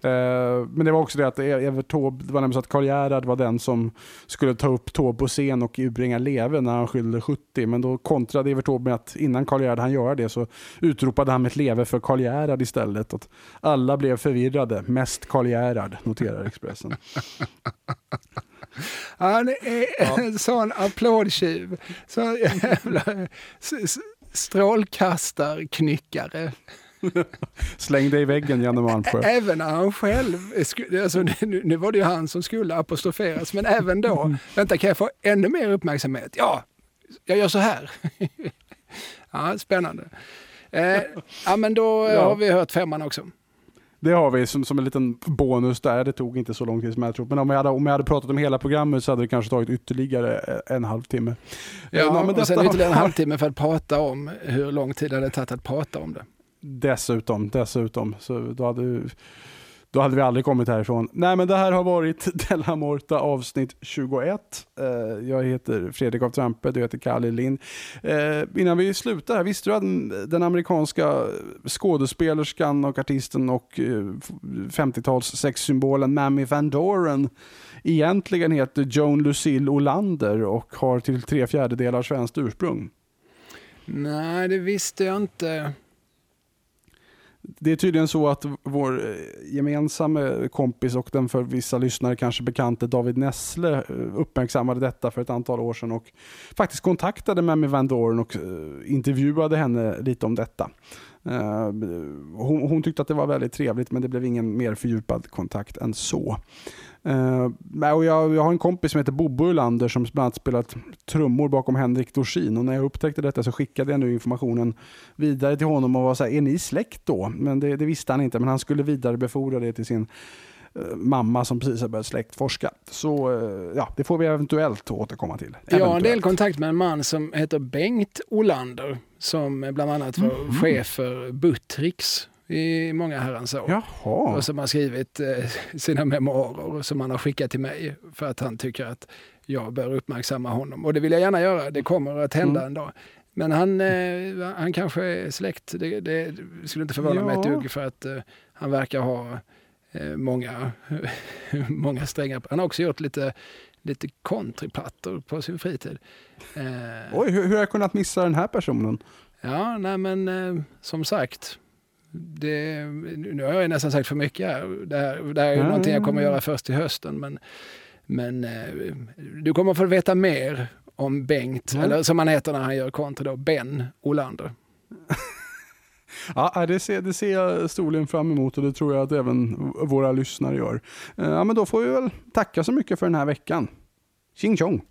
Uh, men det var också det att e- Evert Taube, det var nämligen så att Karl Gerhard var den som skulle ta upp Taube på scen och utbringa leve när han fyllde 70. Men då kontrade Evert Taube med att innan Karl Gerhard han göra det så utropade han med ett leve för Karl Gerhard istället. Att alla blev förvirrade, mest Karl Gerhard, noterar Expressen. Han är ja. en sån applådtjuv. Så jävla strålkastarknyckare. Släng dig i väggen, Janne Malmsjö. Även när han själv, alltså, nu, nu var det ju han som skulle apostroferas, men även då, vänta kan jag få ännu mer uppmärksamhet? Ja, jag gör så här. ja, spännande. Eh, ja, men då eh, Ja. har vi hört femman också. Det har vi som, som en liten bonus där. Det tog inte så lång tid som jag trott. Men om jag, hade, om jag hade pratat om hela programmet så hade det kanske tagit ytterligare en halvtimme. Ja, Eh, men och sen ytterligare en halvtimme för att prata om hur lång tid det hade tagit att prata om det. Dessutom, dessutom. Så då hade, då hade vi aldrig kommit härifrån. Nej men det här har varit Della Morta avsnitt 21. Eh, jag heter Fredrik af Trampe, du heter Kalle Lind. Eh, innan vi slutar här, visste du att den, amerikanska skådespelerskan och artisten och eh, 50-tals sexsymbolen Mammy Van Doren egentligen heter Joan Lucille Olander och har till tre fjärdedelar svenskt ursprung? Nej, det visste jag inte. Det är tydligen så att vår eh, gemensamma kompis och den för vissa lyssnare kanske bekante David Nessle eh, uppmärksammade detta för ett antal år sedan och faktiskt kontaktade Mammy Van Doren och eh, intervjuade henne lite om detta. Hon, hon tyckte att det var väldigt trevligt men det blev ingen mer fördjupad kontakt än så. Eh, och jag, jag har en kompis som heter Bobo Ulander som bland annat spelat trummor bakom Henrik Dorsin och när jag upptäckte detta så skickade jag nu informationen vidare till honom och var så här, är ni släkt då? Men det, det visste han inte, men han skulle vidarebefordra det till sin eh, mamma som precis har börjat släktforska. Så eh, ja, det får vi eventuellt återkomma till. Jag har en Eventuellt. del kontakt med en man som heter Bengt Olander som bland annat var Mhm. chef för Buttricks i många herrans år. Jaha. Och som har skrivit eh, sina memoarer som han har skickat till mig för att han tycker att jag bör uppmärksamma honom. Och det vill jag gärna göra, det kommer att hända Mm. en dag. Men han, eh, han kanske är släkt, det, det skulle inte förvåna mig ett Ja. dugg för att eh, han verkar ha eh, många, många strängar. Han har också gjort lite, lite countryplattor på sin fritid. Eh, Oj, hur, hur har jag kunnat missa den här personen? Ja, nej men eh, som sagt. Det, nu har jag nästan sagt för mycket här. Det här, det här är ju Ja, någonting jag ja, kommer göra först till hösten. Men, men eh, du kommer få veta mer om Bengt, Ja. eller som han heter när han gör konto då, Ben Olander. Ja, det ser, det ser jag storligen fram emot och det tror jag att även våra lyssnare gör. Eh, Ja, men då får vi väl tacka så mycket för den här veckan. Tjing tjong!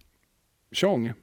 Tjong!